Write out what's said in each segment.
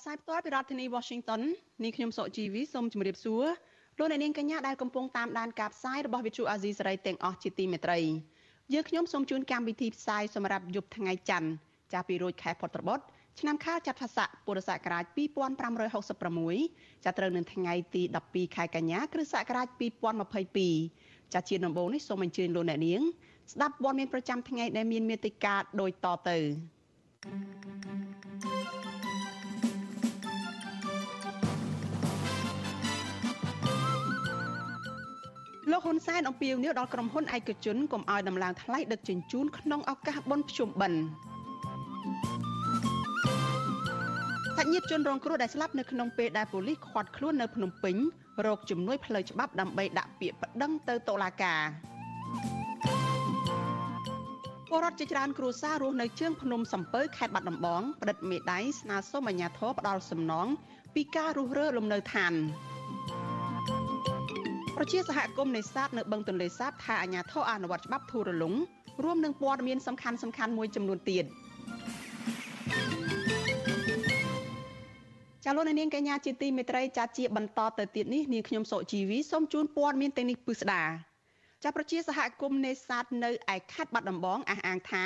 ផ្សាយផ្ទាល់ពីរដ្ឋធានី Washington នេះខ្ញុំសុកជីវីសូមជម្រាបសួរលោកអ្នកនាងកញ្ញាដែលកំពុងតាមដានការផ្សាយរបស់វិទ្យុអាស៊ីសេរីទាំងអស់ជាទីមេត្រីយើងខ្ញុំសូមជូនកម្មវិធីផ្សាយសម្រាប់យប់ថ្ងៃច័ន្ទចាប់ពីរួចខែពុត្របុត្រឆ្នាំខាលចត្វាស័កពុរសករាជ2566ចាប់ត្រូវនៅថ្ងៃទី12ខែកញ្ញាគ្រិស្តសករាជ2022ចាជាដំបូងនេះសូមអញ្ជើញលោកអ្នកនាង ស្ដាប់ព័ត៌មានប្រចាំថ្ងៃដែលមានមេតិការដូចតទៅ លោកហ៊ុនសែនអំពាវនាវដល់ក្រុមហ៊ុនឯកជនកុំឲ្យដំឡើងថ្លៃដឹកជញ្ជូនក្នុងឱកាសបុណ្យភ្ជុំបិណ្ឌសាច់ញាតិជនរងគ្រោះដែលស្លាប់នៅក្នុងពេលដែលប៉ូលីសឃាត់ខ្លួននៅភ្នំពេញរកជំនួយផ្លូវច្បាប់ដើម្បីដាក់ពាក្យប្តឹងទៅតុលាការពលរដ្ឋជាច្រើនគ្រួសាររស់នៅជើងភ្នំសំពៅខេត្តបាត់ដំបងផ្តិតមេដៃស្នើសុំអាជ្ញាធរផ្ដាល់សំណងពីការរុះរើលំនៅឋាន ប្រជាសហគមន៍នេសាទនៅបឹងទន្លេសាបថាអាជ្ញាធរអនុវត្តច្បាប់ធូររលុងរួមនឹងព័ត៌មានសំខាន់សំខាន់មួយចំនួនទៀតចាលោកនាងកញ្ញាជាទីមេត្រីចាជាបន្តទៅទៀតនេះនាងខ្ញុំសុជីវីសូមជូនព័ត៌មានទាំងនេះពិស្ដាចាប្រជាសហគមន៍នេសាទនៅឯខេត្តបាត់ដំបងអះអាងថា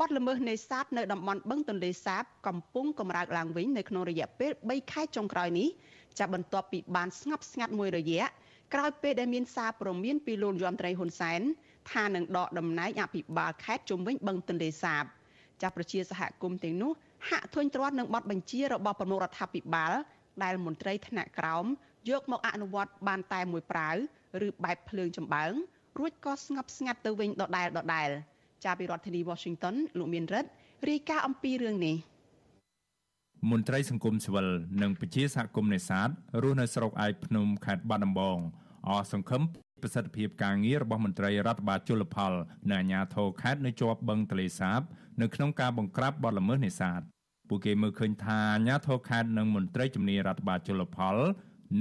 បទល្មើសនេសាទនៅតំបន់បឹងទន្លេសាបកំពុងកម្រើកឡើងវិញនៅក្នុងរយៈពេល3ខែចុងក្រោយនេះចាប់បន្ទាប់ពីបានស្ងប់ស្ងាត់មួយរយៈ ក្រោយពេលដែលមានសារព្រមានពីលោកយមត្រីហ៊ុនសែនថានឹងដកតំណែងអភិបាលខេត្តជុំវិញបឹងទន្លេសាបចាប់ប្រជាសហគមន៍ទាំងនោះហាក់ធុញទ្រាន់នឹងបទបញ្ជារបស់ប្រមុខរដ្ឋាភិបាលដែលមន្ត្រីថ្នាក់ក្រោមយកមកអនុវត្តបានតែមួយប្រាវឬបែបភ្លើងចម្បើងរួចក៏ស្ងប់ស្ងាត់ទៅវិញដដែលដដែលចាប់ពីរដ្ឋធានី Washington លោកមានរិទ្ធរាយការណ៍អំពីរឿងនេះ មន្ត្រីសង្គមស៊ីវិលនិងពជាសហគមន៍នេសាទរស់នៅស្រុកឯកភ្នំខេត្តបាត់ដំបងអស់សង្ឃឹមប្រសិទ្ធភាពការងាររបស់មន្ត្រីរដ្ឋបាលជលផលនិងអាជ្ញាធរខេត្តនៅជាប់បឹងទលេសាបនៅក្នុងការបង្ក្រាបបទល្មើសនេសាទពួកគេមើលឃើញថាអាជ្ញាធរខេត្តនិងមន្ត្រីជំនាញរដ្ឋបាលជលផល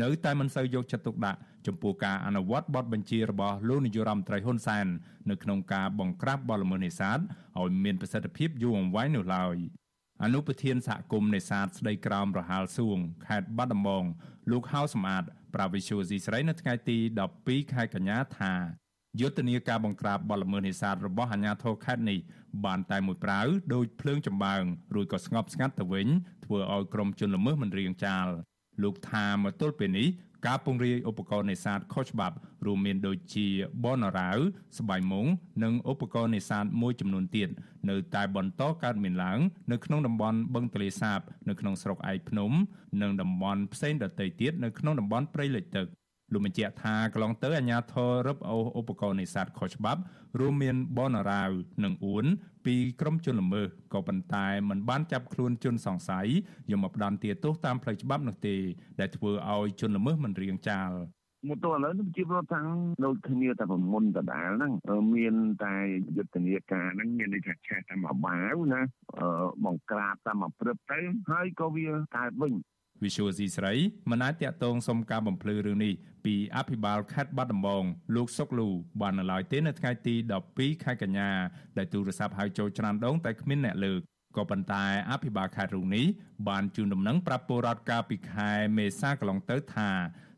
នៅតែមិនសូវយកចិត្តទុកដាក់ចំពោះការអនុវត្តបទបញ្ជារបស់លោកនាយរដ្ឋមន្ត្រីហ៊ុនសែននៅក្នុងការបង្ក្រាបបទល្មើសនេសាទឲ្យមានប្រសិទ្ធភាពយូរអង្វែងនោះឡើយ អនុប្រធានសហគមន៍នេសាទស្ដីក្រោមរហាលសួងខេត្តបាត់ដំបងលោកហៅសំអាតប្រាវិសុយស៊ីស្រីនៅថ្ងៃទី12ខែកញ្ញាថាយុទ្ធនាការបង្ក្រាបបទល្មើសនេសាទរបស់អាជ្ញាធរខេត្តនេះបានតែមួយប្រាវដោយភ្លើងចម្បាំងរួចក៏ស្ងប់ស្ងាត់ទៅវិញធ្វើឲ្យក្រុមជនល្មើសមិនរៀងចាលលោកថាមកទល់ពេលនេះ ការពង្រាយឧបករណ៍នេសាទខុសច្បាប់រួមមានដូចជាបនរ៉ាវស្បៃមុងនិងឧបករណ៍នេសាទមួយចំនួនទៀតនៅតែបន្តកើតមានឡើងនៅក្នុងតំបន់បឹងទលេសាបនៅក្នុងស្រុកឯកភ្នំ និងតំបន់ផ្សេងដទៃទៀតនៅក្នុងតំបន់ព្រៃលិចទឹក លោកបញ្ជាក់ថាកន្លងទៅអាជ្ញាធររឹបអូសឧបករណ៍នេសាទខុសច្បាប់ រួមមានបនរ៉ាវនិងអួនពីក្រុមជនល្មើសក៏ប៉ុន្តែมันបានចាប់ខ្លួនជនសង្ស័យយកមកផ្ដន្ទាទោសតាមផ្លូវច្បាប់នោះទេ ដែលធ្វើឲ្យជនល្មើសមិនរៀងចាលមកទល់ឥឡូវនេះជាប្រតាំងដូចគ្នាតែប្រមុនដដាលហ្នឹងមានតែយុទ្ធនាការហ្នឹងមានន័យថាឆេះតែមកបាវណាបង្ក្រាបតែមកព្រឹបទៅហើយក៏វាកើតវិញ Visual C ស្រីមិនអាចតាក់ទងសុំការបំភ្លឺរឿងនេះពីអភិបាលខេត្តបាត់ដំបងលោកសុកលូបាននៅឡើយទេនៅថ្ងៃទី12ខែកញ្ញាដែលទូរស័ព្ទហៅចូលច្រានដងតែគ្មានអ្នកលើកក៏ប៉ុន្តែអភិបាលខេត្តរូបនេះបានជូនដំណឹងប្រាប់ពលរដ្ឋកាលពីខែមេសាកន្លងទៅថា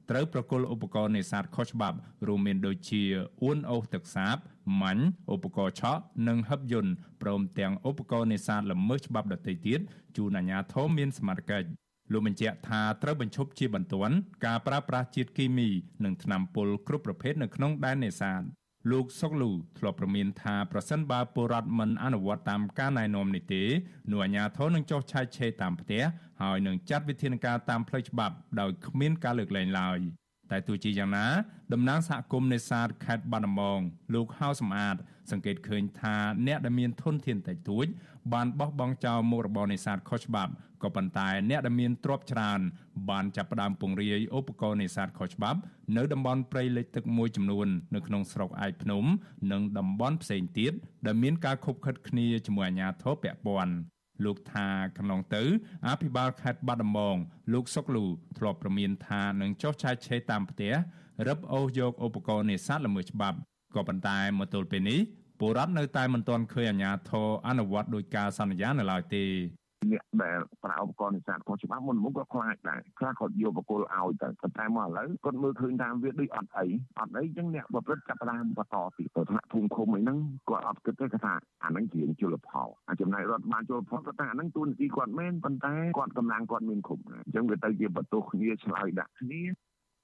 ត្រូវប្រគល់ឧបករណ៍នេសាទខុសច្បាប់រួមមានដូចជាអួនអូសទឹកសាបម៉ាញ់ឧបករណ៍ឆក់និងហឹបយន្តព្រមទាំងឧបករណ៍នេសាទល្មើសច្បាប់ដទៃទៀតជូនអាជ្ញាធរមានសមត្ថកិច្ច លោកបញ្ជាក់ថាត្រូវបញ្ឈប់ជាបន្ទាន់ការប្រើប្រាស់ជាតិគីមី និងថ្នាំពុលគ្រប់ប្រភេទនៅក្នុងដែននេសាទលោកសុកលូធ្លាប់ប្រមានថាប្រសិនបើពលរដ្ឋមិនអនុវត្តតាមការណែនាំនេះទេនោះអាជ្ញាធរនឹងចុះឆែកឆេរតាមផ្ទះហើយនឹងចាត់វិធានការតាមផ្លូវច្បាប់ដោយគ្មានការលើកលែងឡើយតែទោះជាយ៉ាងណាតំណាងសហគមន៍នេសាទខេត្តបាត់ដំបងលោកហៅសំអាត សង្កេតឃើញថាអ្នកដែលមានធនធានតិចតួចបានបោះបង់ចោលមុខរបរនេសាទខុសច្បាប់ ក៏ប៉ុន្តែអ្នកដែលមានទ្រព្យច្រើនបានចាប់ផ្ដើមពង្រាយឧបករណ៍នេសាទខុសច្បាប់ នៅតំបន់ព្រៃលិចទឹកមួយចំនួននៅក្នុងស្រុកឯកភ្នំ និងតំបន់ផ្សេងទៀតដែលមានការខົບខិតគ្នាជាមួយអាជ្ញាធរពាក់ព័ន្ធលោកថាកន្លងទៅអភិបាលខេត្តបាត់ដំបង លោកសុកលូធ្លាប់ប្រមានថានឹងចោះឆាយឆេតាមផ្ទះរឹបអូសយកឧបករណ៍នេសាទល្មើសច្បាប់ក៏ប៉ុន្តែមកទល់ពេលនេះពលរដ្ឋនៅតែមិនទាន់ឃើញអាជ្ញាធរអនុវត្តដោយការសន្យានៅឡើយទេ អ្នកដែលប្រើឧបករណ៍នេសាទខុសច្បាប់មុនមុនក៏ខ្លាចដែរខ្លះគាត់យកបកគលឲ្យទៅប៉ុន្តែមកឥឡូវគាត់មើលឃើញតាមវាដូចអត់អីអត់អីអញ្ចឹងអ្នកប្រព្រឹត្តចាប់ផ្ដើមបន្តទៀតទៅថ្នាក់ភូមិឃុំអីហ្នឹងគាត់អត់គិតទេគាត់ថាអាហ្នឹងជាជលផលអាចំណែករដ្ឋបានជលផលគាត់ថាអាហ្នឹងទូនទីគាត់មែនប៉ុន្តែគាត់កម្លាំងគាត់មានគ្រប់អញ្ចឹងវាទៅជាបន្ទោសគ្នាឆ្លើយដាក់គ្នា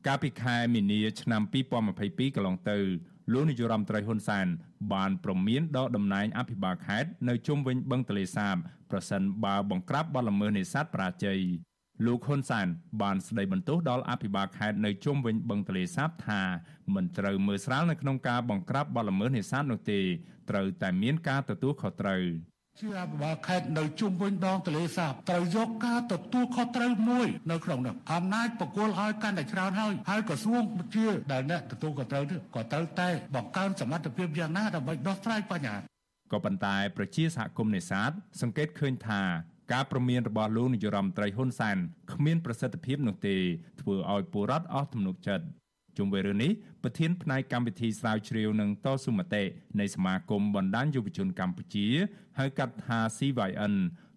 កាលពីខែមីនាឆ្នាំ2022កន្លងទៅលោកនាយរដ្ឋមន្ត្រីហ៊ុនសែនបានប្រមានដកតំណែងអភិបាលខេត្តនៅជុំវិញបឹងទលេសាបប្រសិនបើបង្ក្រាបបទល្មើសនេសាទបរាជ័យលោកហ៊ុនសែនបានស្ដីបន្ទោសដល់អភិបាលខេត្តនៅជុំវិញបឹងទលេសាបថាមិនត្រូវមើលស្រាលនៅក្នុងការបង្ក្រាបបទល្មើសនេសាទនោះទេត្រូវតែមានការទទួលខុសត្រូវ ជាអភិបាលខេត្តនៅជុំវិញដងទន្លេសាបត្រូវយកការទទួលខុសត្រូវមួយនៅក្នុងនោះអំណាចបកគលឲ្យកាន់តែច្រើនហើយហើយក្រសួងជាដែលអ្នកទទួលខុសត្រូវនេះក៏ត្រូវតែបង្កើនសមត្ថភាពយ៉ាងណាដើម្បីដោះស្រាយបញ្ហាក៏ប៉ុន្តែប្រជាសហគមន៍នេសាទសង្កេតឃើញថាការប្រមានរបស់លោកនាយរដ្ឋមន្ត្រីហ៊ុនសែនគ្មានប្រសិទ្ធភាពនោះទេធ្វើឲ្យពលរដ្ឋអស់ទំនុកចិត្តជុំ វិញរឿងនេះប្រធានផ្នែកកម្មវិធីស្រាវជ្រាវនឹងតស៊ូមតិនៃសមាគមបណ្ដាញយុវជនកម្ពុជាហៅកាត់ថា CYN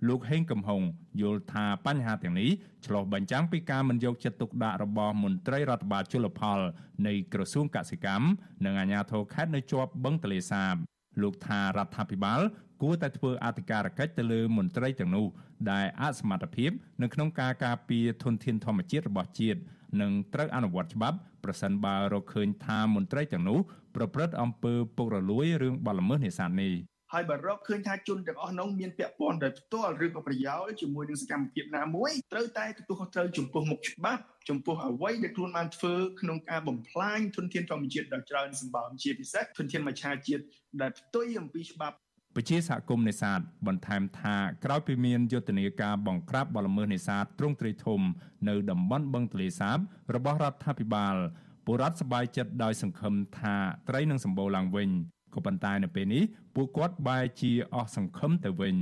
លោកហេងកំហុងយល់ថាបញ្ហាទាំងនេះឆ្លុះបញ្ចាំងពីការមិនយកចិត្តទុកដាក់របស់មន្ត្រីរដ្ឋបាលជលផល នៃក្រសួងកសិកម្មនិងអាជ្ញាធរខេត្តនៅជាប់បឹងទលេសាបលោកថារដ្ឋាភិបាលគួរតែធ្វើអធិការកិច្ចទៅលើមន្ត្រីទាំងនោះដែលអសមត្ថភាពនៅក្នុងការការពារធនធានធម្មជាតិរបស់ជាតិនិងត្រូវអនុវត្តច្បាប់ ប្រសិនបើរកឃើញថាមន្ត្រីទាំងនោះប្រព្រឹត្តអំពើពុករលួយរឿងបទល្មើសនេសាទនេះហើយបើរកឃើញថាជនទាំងអស់នោះមានពាក់ព័ន្ធដោយផ្ទាល់ឬក៏ប្រយោលជាមួយនឹងសកម្មភាពណាមួយត្រូវតែទទួលខុសត្រូវចំពោះមុខច្បាប់ចំពោះអ្វីដែលខ្លួនបានធ្វើក្នុងការបំផ្លាញធនធានធម្មជាតិដ៏ច្រើនសម្បើមជាពិសេសធនធានមច្ឆជាតិដែលផ្ទុយអំពីច្បាប់ ពជាសហគមន៍នេសាទបន្ថែមថាក្រោយពីមានយុទ្ធនាការបង្ក្រាបបទល្មើសនេសាទទ្រង់ទ្រាយធំនៅតំបន់បឹងទលេសាបរបស់រដ្ឋាភិបាលពលរដ្ឋសប្បាយចិត្តដោយសង្ឃឹមថាត្រីនឹងសម្បូរឡើងវិញក៏ប៉ុន្តែនៅពេលនេះពួកគាត់បែរជាអស់សង្ឃឹមទៅវិញ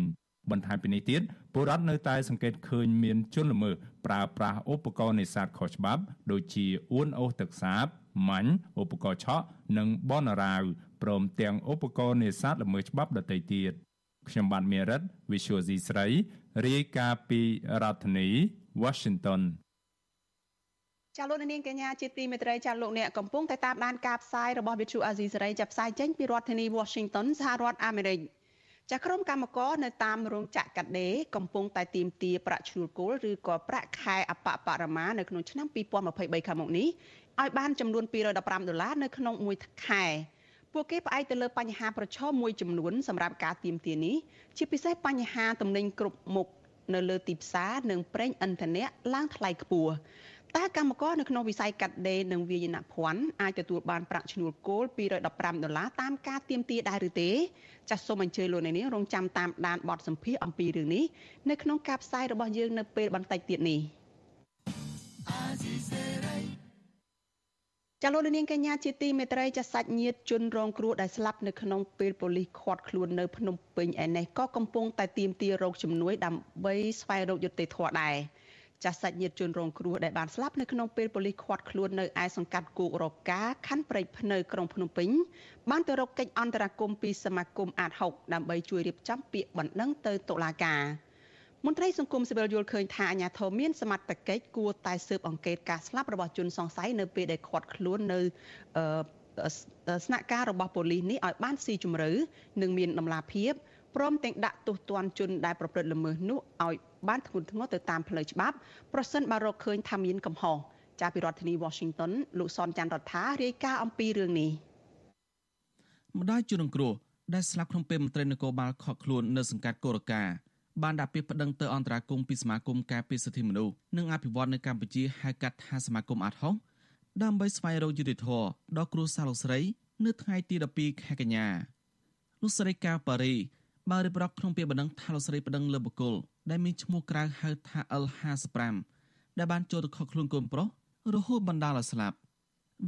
បន្ថែមពីនេះទៀតពលរដ្ឋនៅតែសង្កេតឃើញមានជនល្មើសប្រើប្រាស់ឧបករណ៍នេសាទខុសច្បាប់ ដូចជាអួនអូសទឹកសាប ម៉ាញ់ឧបករណ៍ឆក់និងបនរាវព្រមទាំងឧបករណ៍នេសាទល្មើសច្បាប់ដទៃទៀតខ្ញុំបាទមេរិត Visual C ស្រីរាយការណ៍ពីរដ្ឋធានី Washington ចាលោកនាងកញ្ញាជាទីមេត្រីចាលោកអ្នកកំពុងតែតាមដានការផ្សាយរបស់ Vithu Azizi សេរីចាប់ផ្សាយចេញពីរដ្ឋធានី Washington សហរដ្ឋអាមេរិកចាក្រុមកម្មករនៅតាមរោងចក្រកាត់ដេរកំពុងតែទាមទារប្រាក់ឈ្នួលគោលឬក៏ប្រាក់ខែអបបរមានៅក្នុងឆ្នាំ2023ខាងមុខនេះ ឲ្យបានចំនួន215ដុល្លារនៅក្នុងមួយខែពួកគេផ្អែកទៅលើបញ្ហាប្រឈមមួយចំនួនសម្រាប់ការទៀមទានេះជាពិសេសបញ្ហាទំនិញគ្រប់មុខនៅលើទីផ្សារនិងប្រេងឥន្ធនៈឡើងថ្លៃខ្ពស់តើកម្មករនៅក្នុងវិស័យកាត់ដេរនិងវាយនភ័ណ្ឌអាចទទួលបានប្រាក់ឈ្នួលគោល215ដុល្លារតាមការទៀមទាដែរឬទេចាសសូមអញ្ជើញលោកអ្នកនាងរងចាំតាមដានបទសម្ភាសអំពីរឿងនេះនៅក្នុងការផ្សាយរបស់យើងនៅពេលបន្តិចទៀតនេះ ចាលោកនាងកញ្ញាជាទីមេត្រីចាសាច់ញាតិជនរងគ្រោះដែលស្លាប់នៅក្នុងពេលប៉ូលីសឃាត់ខ្លួននៅភ្នំពេញឯនេះក៏កំពុងតែទាមទាររោគជំនួយដើម្បីស្វែងរកយុត្តិធម៌ដែរចាស់សាច់ញាតិជនរងគ្រោះដែលបានស្លាប់នៅក្នុងពេលប៉ូលីសឃាត់ខ្លួននៅឯសង្កាត់គោករកាខណ្ឌព្រែកភ្នៅក្រុងភ្នំពេញបានទៅរកកិច្ចអន្តរាគមន៍ពីសមាគមអាត6ដើម្បីជួយរៀបចំពាក្យបណ្ដឹងទៅតុលាការ មន្ត្រីសង្គមស៊ីវិលយល់ឃើញថាអាញាធមមានសមត្ថកិច្ចគួរតែស៊ើបអង្កេតការស្លាប់របស់ជនសង្ស័យនៅពេលដែលឃាត់ខ្លួននៅស្នាក់ការរបស់ប៉ូលីសនេះឲ្យបានស៊ីជម្រៅនិងមានដំណាភាពព្រមទាំងដាក់ទោសទណ្ឌជនដែលប្រព្រឹត្តល្មើសនោះឲ្យបានធ្ងន់ធ្ងរទៅតាមផ្លូវច្បាប់ប្រសិនបើរកឃើញថាមានកំហុសចាពីរដ្ឋធានី Washington លោកសនច័ន្ទរដ្ឋារាយការណ៍អំពីរឿងនេះម្ដាយជនរងគ្រោះដែលស្លាប់ក្នុងពេលមន្ត្រីនគរបាលខកខ្លួននៅសង្កាត់កូរកា បានដាក់ពាក្យប្តឹងទៅអន្តរាគមន៍ពីសមាគមការពារសិទ្ធិមនុស្សនិងអភិវឌ្ឍនៅកម្ពុជាហៅកាត់ថាសមាគមអាត់ហុងដើម្បីស្វែងរកយុត្តិធម៌ដល់គ្រួសារលោកស្រី នៅថ្ងៃទី12ខែកញ្ញាលោកស្រីកាប៉ារីបានរៀបរាប់ក្នុងពាក្យបណ្ដឹងថាលោកស្រីបណ្ដឹងលើបុគ្គលដែលមានឈ្មោះក្រៅហៅថា L55 ដែលបានចូលទៅខកខ្លួនកូនប្រុសរហូតបណ្ដាលឲ្យស្លាប់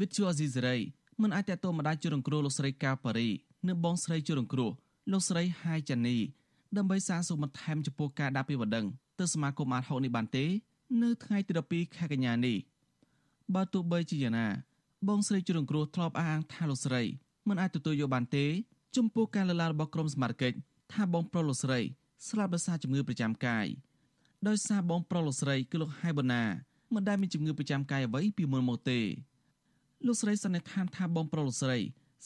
វិទ្យុអេស៊ីសេរីមិនអាចតទៅម្ដាយជួយរងគ្រោះលោកស្រីកាប៉ារីនិងបងស្រីជួយរងគ្រោះលោកស្រីហាយចានី ដើម្បីសាកសួរបន្ថែមចំពោះការដាក់ពាក្យបណ្ដឹងទៅសមាគមអាត6នេះបានទេ នៅថ្ងៃទី12ខែកញ្ញានេះបើទោះបីជាយ៉ាងណាបងស្រីជួយរងគ្រោះធ្លាប់អះអាងថាលោកស្រីមិនអាចទទួលយកបានទេចំពោះការលើកឡើងរបស់ក្រុមសមត្ថកិច្ចថាបងប្រុសលោកស្រីស្លាប់ដោយសារជំងឺប្រចាំកាយដោយសារបងប្រុសលោកស្រីគឺលោកហៃបូណាមិនដែលមានជំងឺប្រចាំកាយអ្វីពីមុនមកទេលោកស្រីសន្និដ្ឋានថាបងប្រុសលោកស្រី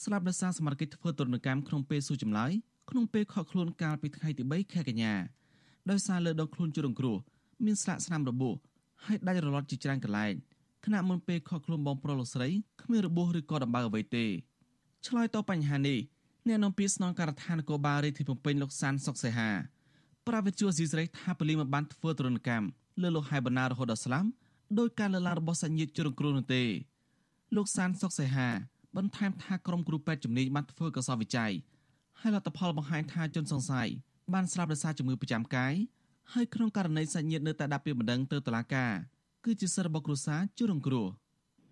ស្លាប់ដោយសារសមត្ថកិច្ចធ្វើទរណកម្មក្នុងពេលសួរចម្លើយ ក្នុងពេលខកខ្លួនកាលពីថ្ងៃទី3ខែកញ្ញាដោយសារលើដងខ្លួនជួររងគ្រោះមានស្លាកស្នាមរបួសហើយដាច់រលត់ជាច្រើនកន្លែងខណៈមុនពេលខកខ្លួនបងប្រុសលោកស្រីគ្មានរបួសឬក៏ដំបៅអ្វីទេឆ្លើយតបបញ្ហានេះអ្នកនាំពាក្យស្នងការដ្ឋាននគរបាលរាជធានីភ្នំពេញលោកសានសុកសេហាប្រាវិទ្យាស៊ីស្រីថាពលីមិនបានធ្វើទរណកម្មលើលោកហៃបណ្ណារហូតដល់ស្លាប់ដោយការលើកឡើងរបស់សញ្ញាជរងគ្រោះនោះទេលោកសានសុកសេហាបន្ថែមថាក្រុមគ្រូពេទ្យជំនាញបានធ្វើកសោវិច័យ ហើយលទ្ធផលបង្ហាញថាជនសង្ស័យបានស្លាប់ដោយសារជំងឺប្រចាំកាយហើយក្នុងករណីសាច់ញាតិនៅតែដាក់ពាក្យបណ្ដឹងទៅតុលាការគឺជាសិទ្ធិរបស់គ្រួសារជួយរងគ្រោះ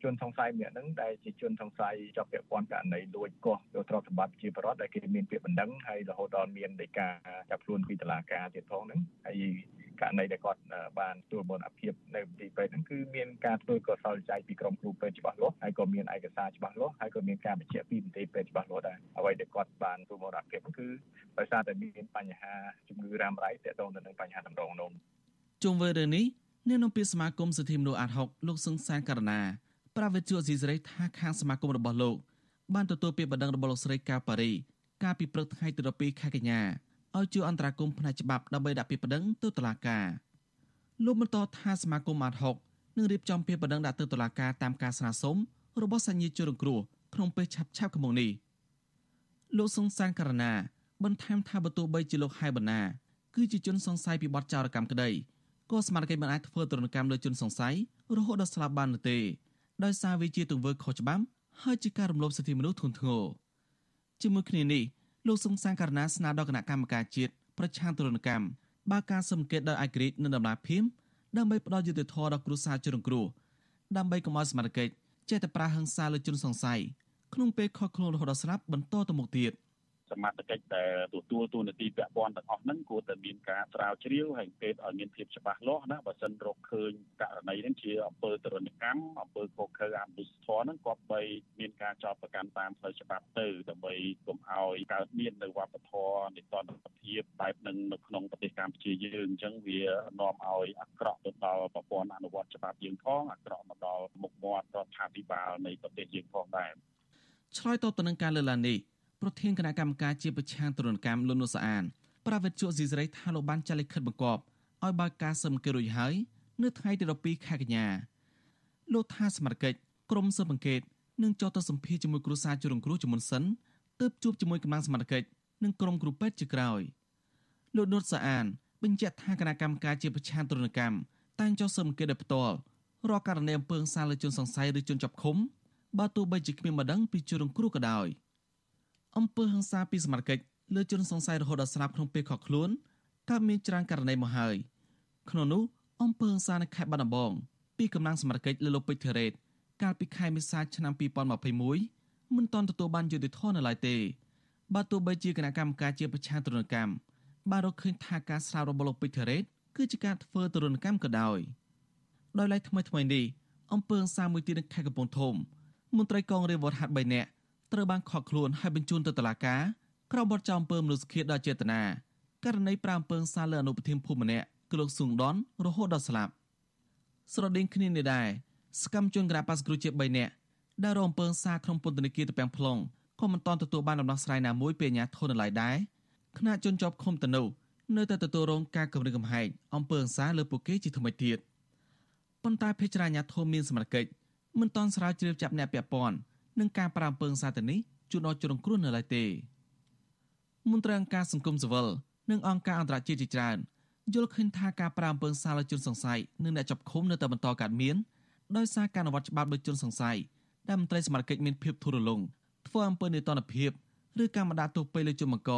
ជនសង្ស័យម្នាក់ហ្នឹងដែលជាជនសង្ស័យជាប់ពាក់ព័ន្ធករណីលួចកោះយកទ្រព្យសម្បត្តិជាបរិវត្តដែលគេមានពាក្យបណ្ដឹងហើយរហូតដល់មានដីកាចាប់ខ្លួនពីតុលាការទៀតផងហ្នឹងហើយករណីដែលគាត់បានទទួលបនអភិបនៅទីពេទ្យហ្នឹងគឺមានការធ្វើកសលច័យពីក្រុមគ្រូពេទ្យច្បាស់លាស់ហើយក៏មានឯកសារច្បាស់លាស់ហើយក៏មានការបញ្ជាក់ពីមន្ត្រីពេទ្យច្បាស់លាស់ដែរអ្វីដែលគាត់បានទទួលបនអភិបគឺដោយសារតែមានបញ្ហាជំងឺរ៉ាំរ៉ៃទាក់ទងទៅនឹងបញ្ហាតម្រងនោមជុំវិញរឿងនេះអ្នកនាំពាក្យសមាគមសិទ្ធិមនុស្សអាត់ហុកលោកសឹងសានករណា ប្រាវិទ្យាអេស៊ីសេរីថាខាងសមាគមរបស់លោកបានទទួលពាក្យបណ្ដឹងរបស់លោកស្រីកាប៉ារីកាលពីព្រឹកថ្ងៃទី12ខែកញ្ញាឲ្យជួយអន្តរាគមន៍ផ្នែកច្បាប់ដើម្បីដាក់ពាក្យបណ្ដឹងទៅតុលាការលោកបន្តថាសមាគមអាត់ហុកនឹងរៀបចំពាក្យបណ្ដឹងដាក់ទៅតុលាការតាមការស្នើសុំរបស់សញ្ញាជនរងគ្រោះក្នុងពេលឆាប់ឆាប់ខាងមុខនេះលោកសុងសានករណាបន្ថែមថាបើទោះបីជាលោកហៃបណ្ណាគឺជាជនសង្ស័យពីបទចោរកម្មក្តីក៏សមាជិកមិនអាចធ្វើទរណកម្មលើជនសង្ស័យរហូតដល់ស្លាប់បាននោះទេ ដោយសារវាជាទង្វើខុសច្បាប់ហើយជាការរំលោភសិទ្ធិមនុស្សធ្ងន់ធ្ងរជាមួយគ្នានេះលោកសុងសាងករណាស្នើដល់គណៈកម្មការជាតិប្រឆាំងទរណកម្មបើការសង្កេតដោយឯករាជ្យនិងដំណាភៀមដើម្បីផ្ដល់យុត្តិធម៌ដល់គ្រួសារជនរងគ្រោះដើម្បីកុំឲ្យសមាជិកចេះតែប្រើហិង្សាលើជនសង្ស័យក្នុងពេលខកខ្លួនរហូតដល់ស្លាប់បន្តទៅមុខទៀត។ សមត្ថកិច្ចដែលទទួលទូនាទីពាក់ព័ន្ធទាំងអស់ហ្នឹងគួរតែមានការស្រាវជ្រាវហើយពេទ្យឲ្យមានភាពច្បាស់លាស់ណាបើសិនរកឃើញករណីហ្នឹងជាអំពើទរណកម្មអំពើខុសខើអមនុស្សធម៌ហ្នឹងក៏បីមានការចោទប្រកាន់តាមផ្លូវច្បាប់ទៅដើម្បីកុំឲ្យកើតមាននៅវប្បធម៌នៃតន្តភាពបែបហ្នឹងនៅក្នុងប្រទេសកម្ពុជាយើងអញ្ចឹងវានាំឲ្យអាក្រក់ទៅដល់ប្រព័ន្ធអនុវត្តច្បាប់យើងផងអាក្រក់មកដល់មុខមាត់រដ្ឋាភិបាលនៃប្រទេសយើងផងដែរឆ្លើយតបទៅនឹងការលើកឡើងនេះ ប្រធានគណៈកម្មការជាប្រឆាំងទរណកម្មលន់នុសអានប្រាវិទ្យាស៊ីសេរីថាលោកបានចាត់លិខិតបង្គាប់ឲ្យបើកការសឹមគេរួចហើយនៅថ្ងៃទី12ខែកញ្ញាលោកថាសមាជិកក្រុមស៊ើបអង្កេតនឹងចោទទៅសម្ភារជាមួយគ្រូសាជំរងគ្រោះជាមុនសិនទើបជួបជាមួយកម្លាំងសមាជិកនិងក្រុមគ្រូពេទ្យជាក្រោយលោកនុតសាអានបញ្ជាក់ថាគណៈកម្មការជាប្រឆាំងទរណកម្មតែងចោទស៊ើបអង្កេតដោយផ្ទាល់រាល់ករណីអំពើហិង្សាលើជនសង្ស័យឬជនជាប់ឃុំបើទោះបីជាគ្មានម្ដងពីជនរងគ្រោះក៏ដោយ។ អំពើហិង្សាពីសមត្ថកិច្ចលើជនសង្ស័យរហូតដល់ស្លាប់ក្នុងពេលខកខ្លួនកើតមានច្រើនករណីមកហើយក្នុងនោះអំពើហិង្សានៅខេត្តបាត់ដំបងពីកម្លាំងសមត្ថកិច្ចលើលោកពេជ្រធីរ៉េតកាលពីខែមេសាឆ្នាំ2021មិនទាន់ទទួលបានយុត្តិធម៌នៅឡើយទេបើទោះបីជាគណៈកម្មការជាប្រឆាំងទរណកម្មបានរកឃើញថាការស្រាវរបស់លោកពេជ្រធីរ៉េតគឺជាការធ្វើទរណកម្មក៏ដោយដោយឡែកថ្មីថ្មីនេះអំពើហិង្សាមួយទៀតនៅខេត្តកំពង់ធំមន្ត្រីកងរាជវត្តហាត់3នាក់ ត្រូវបានខកខ្លួនហើយបញ្ជូនទៅតុលាការក្រោមបទចោទអំពើមនុស្សឃាតដល់ចេតនាករណីប្រាំអំពើសាលើអនុប្រធានភូមិម្នាក់គឺលោកស៊ុងដនរហូតដល់ស្លាប់ស្រដៀងគ្នានេះដែរសកម្មជនក្រាប៉ាសគ្រូជា3នាក់ដែលរងអំពើសាក្នុងពន្ធនាគារតពាំង plong ក៏មិនទាន់ទទួលបានដំណោះស្រាយណាមួយពីអាជ្ញាធរនៅឡើយដែរខណៈជនជាប់ឃុំទៅនោះនៅតែទទួលរងការគំរាមកំហែងអំពើហិង្សាលើពួកគេជាថ្មីទៀតប៉ុន្តែភេជ្ជរាអាញាធមមានសមត្ថកិច្ចមិនទាន់ស្រាវជ្រាវចាប់អ្នកពាក់ព័ន្ធ នឹងការប្រាំពើងសាទៅនេះជួនដល់ជ្រុងគ្រោះនៅឡើយទេមន្ត្រីអង្គការសង្គមស៊ីវិលនិងអង្គការអន្តរជាតិជាច្រើនយល់ឃើញថាការប្រាំពើងសាលើជនសង្ស័យនិងអ្នកចាប់ឃុំនៅតែបន្តកើតមានដោយសារការអនុវត្តច្បាប់ដោយជនសង្ស័យដែលមន្ត្រីសមាជិកមានភាពធូររលុងធ្វើអំពើនេតនភាពឬការបណ្ដាទោសពេលលើជនបង្ក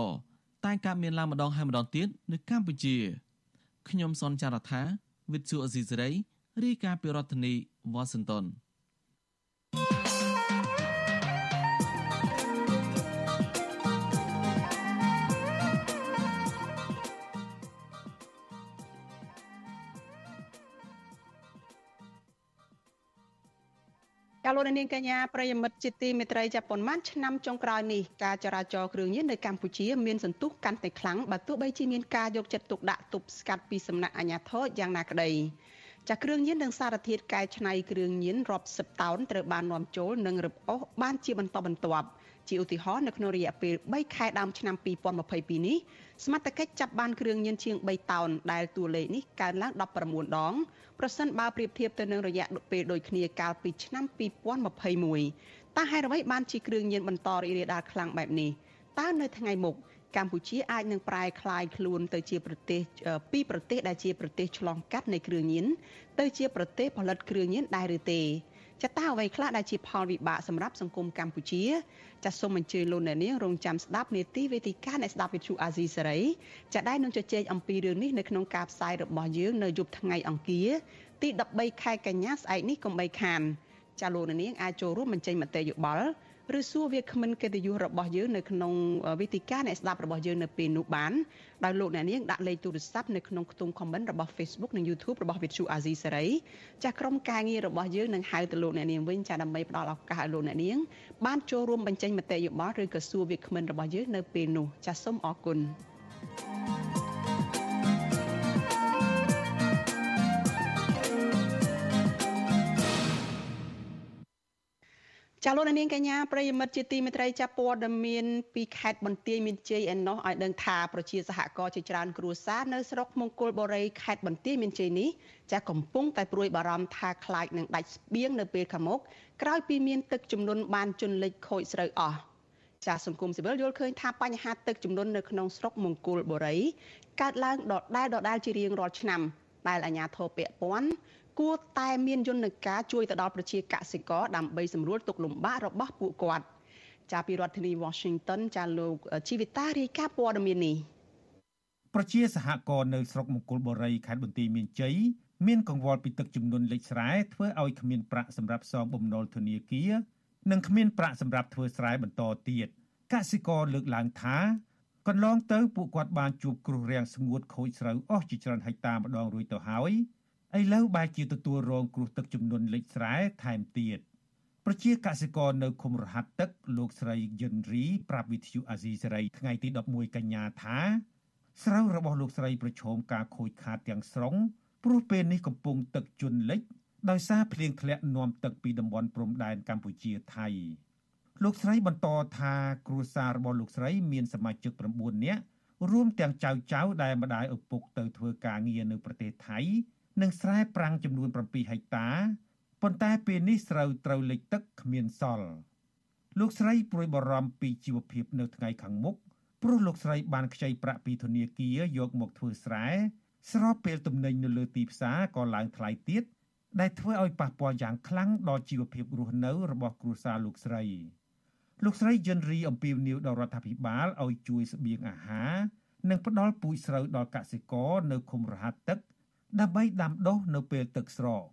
តែកើតមានឡើងម្ដងហើយម្ដងទៀតនៅកម្ពុជាខ្ញុំសនចាររថាវិទ្យុអេស៊ីសេរីរាយការណ៍ពីរដ្ឋធានីវ៉ា លោកនាងកញ្ញាប្រិយមិត្តជាទីមេត្រីចាប់ប៉ុន្មានឆ្នាំចុងក្រោយនេះការចរាចរណ៍គ្រឿងញៀននៅកម្ពុជាមានសន្ទុះកាន់តែខ្លាំងបើទោះបីជាមានការយកចិត្តទុកដាក់ទប់ស្កាត់ពីសំណាក់អាជ្ញាធរយ៉ាងណាក្តីចាគ្រឿងញៀននិងសារធាតុកែច្នៃគ្រឿងញៀនរាប់សិបតោនត្រូវបាននាំចូលនិងរឹបអូសបានជាបន្តបន្ទាប់ ជាឧទាហរណ៍នៅក្នុងរយៈពេល3ខែដើមឆ្នាំ2022នេះសមត្ថកិច្ចចាប់បានគ្រឿងញៀនជាង3តោនដែលតួលេខនេះកើនឡើង19ដងប្រសិនបើប្រៀបធៀបទៅនឹងរយៈពេលដូចគ្នាកាលពីឆ្នាំ2021តើហេតុអ្វីបានជាគ្រឿងញៀនបន្តរីករាលដាលខ្លាំងបែបនេះតើនៅថ្ងៃមុខកម្ពុជាអាចនឹងប្រែក្លាយខ្លួនទៅជាប្រទេសពីប្រទេសដែលជាប្រទេសឆ្លងកាត់នៃគ្រឿងញៀនទៅជាប្រទេសផលិតគ្រឿងញៀនដែរឬទេ ចតាអ្វីខ្លះដែលជាផលវិបាកសម្រាប់សង្គមកម្ពុជាចាសសូមអញ្ជើញលោកអ្នកនាងរងចាំស្ដាប់នាទីវេទិកាអ្នកស្ដាប់វិទ្យុអាស៊ីសេរីចាដែលនឹងជជែកអំពីរឿងនេះនៅក្នុងការផ្សាយរបស់យើងនៅយប់ថ្ងៃអង្គារទី13ខែកញ្ញាស្អែកនេះកុំបីខានចាលោកអ្នកនាងអាចចូលរួមបញ្ចេញមតិយោបល់ ឬសួរវាគ្មិនកិត្តិយសរបស់យើងនៅក្នុងវេទិកាអ្នកស្ដាប់របស់យើងនៅពេលនោះបានដោយលោកអ្នកនាងដាក់លេខទូរស័ព្ទនៅក្នុងខ្ទង់ comment របស់ Facebook និង YouTube របស់ Vithu Azizi Serai ចាស់ក្រុមការងាររបស់យើងនឹងហៅទៅលោកអ្នកនាងវិញចាដើម្បីផ្ដល់ឱកាសឲ្យលោកអ្នកនាងបានចូលរួមបញ្ចេញមតិយោបល់ឬក៏សួរវាគ្មិនរបស់យើងនៅពេលនោះចាសសូមអរគុណ thank you ចាលោកនាងកញ្ញាប្រិយមិត្តជាទីមេត្រីចាប់ព័ត៌មានពីខេត្តបន្ទាយមានជ័យឯណោះឲ្យដឹងថាប្រជាសហគមន៍ជាច្រើនគ្រួសារនៅស្រុកមង្គលបុរីខេត្តបន្ទាយមានជ័យនេះចាកំពុងតែព្រួយបារម្ភថាខ្លាចនឹងដាច់ស្បៀងនៅពេលខាងមុខក្រោយពីមានទឹកជំនន់បានជន់លិចខូចស្រូវអស់ចាសង្គមស៊ីវិលយល់ឃើញថាបញ្ហាទឹកជំនន់នៅក្នុងស្រុកមង្គលបុរីកើតឡើងដដែលដដែលជារៀងរាល់ឆ្នាំដែលអាជ្ញាធរពាក់ព័ន្ធ គួរតែមានយន្តការជួយទៅដល់ប្រជាកសិករដើម្បីសម្រួលទុកលំបាករបស់ពួកគាត់ចាពីរដ្ឋធានី Washington ចាលោកជីវិតារាយការណ៍ព័ត៌មាននេះប្រជាសហគមន៍នៅស្រុកមង្គលបុរីខេត្តបន្ទាយមានជ័យមានកង្វល់ពីទឹកជំនន់លិចស្រែធ្វើឲ្យគ្មានប្រាក់សម្រាប់សងបំណុលធនាគារនិងគ្មានប្រាក់សម្រាប់ធ្វើស្រែបន្តទៀតកសិករលើកឡើងថាកន្លងទៅពួកគាត់បានជួបគ្រោះរាំងស្ងួតខូចស្រូវអស់ជាច្រើនហិកតាម្ដងរួចទៅហើយ ឥឡូវបែរជាទទួលរងគ្រោះទឹកជំនន់លិចស្រែថែមទៀតប្រជាកសិករនៅឃុំរហាត់ទឹកលោកស្រីយិនរីប្រាប់វិទ្យុអាស៊ីសេរីថ្ងៃទី11កញ្ញាថាស្រូវរបស់លោកស្រីប្រឈមការខូចខាតទាំងស្រុងព្រោះពេលនេះកំពុងទឹកជន់លិចដោយសារភ្លៀងធ្លាក់នាំទឹកពីតំបន់ព្រំដែនកម្ពុជាថៃលោកស្រីបន្តថាគ្រួសាររបស់លោកស្រីមានសមាជិក9នាក់រួមទាំងចៅចៅដែលម្ដាយឪពុកទៅធ្វើការងារនៅប្រទេសថៃ និងស្រែប្រាំងចំនួន7ហិកតាប៉ុន្តែពេលនេះស្រូវត្រូវលិចទឹកគ្មានសល់លោកស្រីព្រួយបារម្ភពីជីវភាពនៅថ្ងៃខាងមុខព្រោះលោកស្រីបានខ្ចីប្រាក់ពីធនាគារយកមកធ្វើស្រែស្របពេលទំនិញនៅលើទីផ្សារក៏ឡើងថ្លៃទៀតដែលធ្វើឲ្យប៉ះពាល់យ៉ាងខ្លាំងដល់ជីវភាពរស់នៅរបស់គ្រួសារលោកស្រីលោកស្រីយិនរីអំពីវនីវដល់រដ្ឋាភិបាលឲ្យជួយស្បៀងអាហារនិងផ្ដល់ពូជស្រូវដល់កសិករនៅឃុំរហាត់ទឹក ដើម្បីដាំដុះនៅពេលទឹកស្រក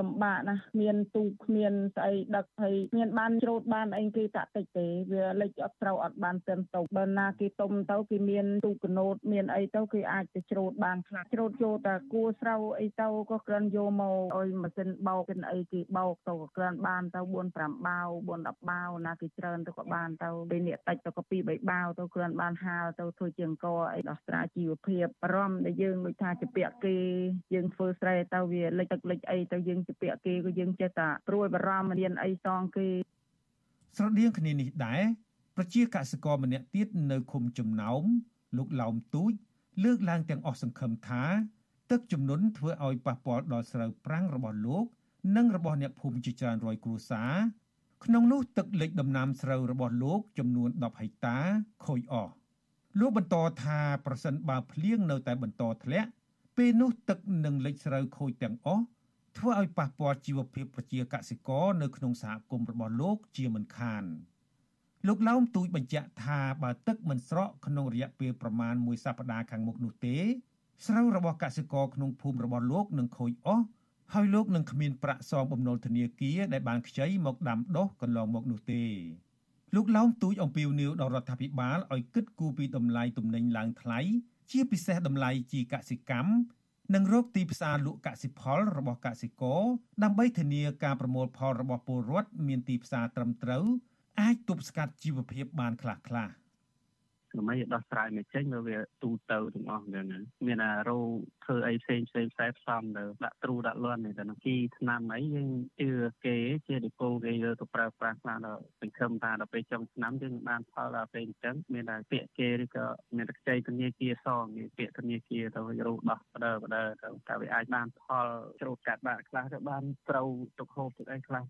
លំបាកណាស់មានទូកគ្មានស្អីដឹកហើយមានបានច្រូតបានអីគេតាក់តិចទេវាលិចអត់ត្រូវអត់បានต็មទៅបើណាគេទុំទៅគេមានទូកកណូតមានអីទៅគេអាចទៅច្រូតបានខ្លះច្រូតយកតែគួស្រូវអីទៅក៏ក្រាន់យកមកឲ្យម៉ាស៊ីនបោកគេអីគេបោកទៅក៏ក្រាន់បានទៅ4 5បាវ4 10បាវណាគេច្រើនទៅក៏បានទៅពេលនេះតិចទៅក៏2 3បាវទៅក្រាន់បានហាលទៅធ្វើជាអង្គអីដោះស្រាយជីវភាពអារម្មណ៍ដែលយើងដូចថាជាពាក់គេយើងធ្វើស្រែទៅវាលិចទឹកលិចអីទៅយើងយើងជាពាក្យគេក៏យើងចេះតែព្រួយបារម្ភមានអីសងគេស្រដៀងគ្នានេះដែរប្រជាកសិករម្នាក់ទៀតនៅឃុំចំណោមលោកឡោមទូចលើកឡើងទាំងអស់សង្ឃឹមថា ទឹកជំនន់ធ្វើឲ្យប៉ះពាល់ដល់ស្រូវប្រាំងរបស់លោក និងរបស់អ្នកភូមិជាច្រើនរយគ្រួសារក្នុងនោះទឹកលិចដំណាំស្រូវរបស់លោកចំនួន10ហិកតាខូចអស់លោកបន្តថាប្រសិនបើភ្លៀងនៅតែបន្តធ្លាក់ពេលនោះទឹកនឹងលិចស្រូវខូចទាំងអស់ ធ្វើឲ្យប៉ះពាល់ជីវភាពប្រជាកសិករនៅក្នុងសហគមន៍របស់លោកជាមិនខានលោកឡោមទូចបញ្ជាក់ថាបើទឹកមិនស្រកក្នុងរយៈពេលប្រមាណមួយសប្តាហ៍ខាងមុខនោះទេ ស្រូវរបស់កសិករក្នុងភូមិរបស់លោកនឹងខូចអស់ហើយលោកនឹងគ្មានប្រាក់សងបំណុលធនាគារដែលបានខ្ចីមកដាំដុះកន្លងមកនោះទេលោកឡោមទូចអំពាវនាវដល់រដ្ឋាភិបាលឲ្យគិតគូរពីតម្លៃទំនិញឡើងថ្លៃជាពិសេសតម្លៃជីកសិកម្ម និងរកទីផ្សារលក់កសិផលរបស់កសិករដើម្បីធានាការប្រមូលផលរបស់ពលរដ្ឋមានទីផ្សារត្រឹមត្រូវអាចទប់ស្កាត់ជីវភាពបានខ្លះខ្លះ។ ដើម្បីដោះស្រាយមកចេញមកវាទូទៅទាំងអស់ហ្នឹងមានអារោធ្វើអីផ្សេងផ្សេងខ្សែផ្សំទៅដាក់ទ្រូដាក់លន់ទៅនឹងជីឆ្នាំអីយើងជឿគេជាឌីពូគេយកទៅប្រើប្រាស់ខ្លះដល់សង្ឃឹមថាដល់ពេលចុងឆ្នាំយើងបានផលដល់ពេលអញ្ចឹងមានតែពាក្យគេឬក៏មានតែខ្ចីធនាគារសងគេពាក្យធនាគារទៅរោដោះបដើបដើទៅតែវាអាចបានផលច្រូតកាត់បាក់ខ្លះទៅបានត្រូវទុកហូបទឹកអីខ្លះ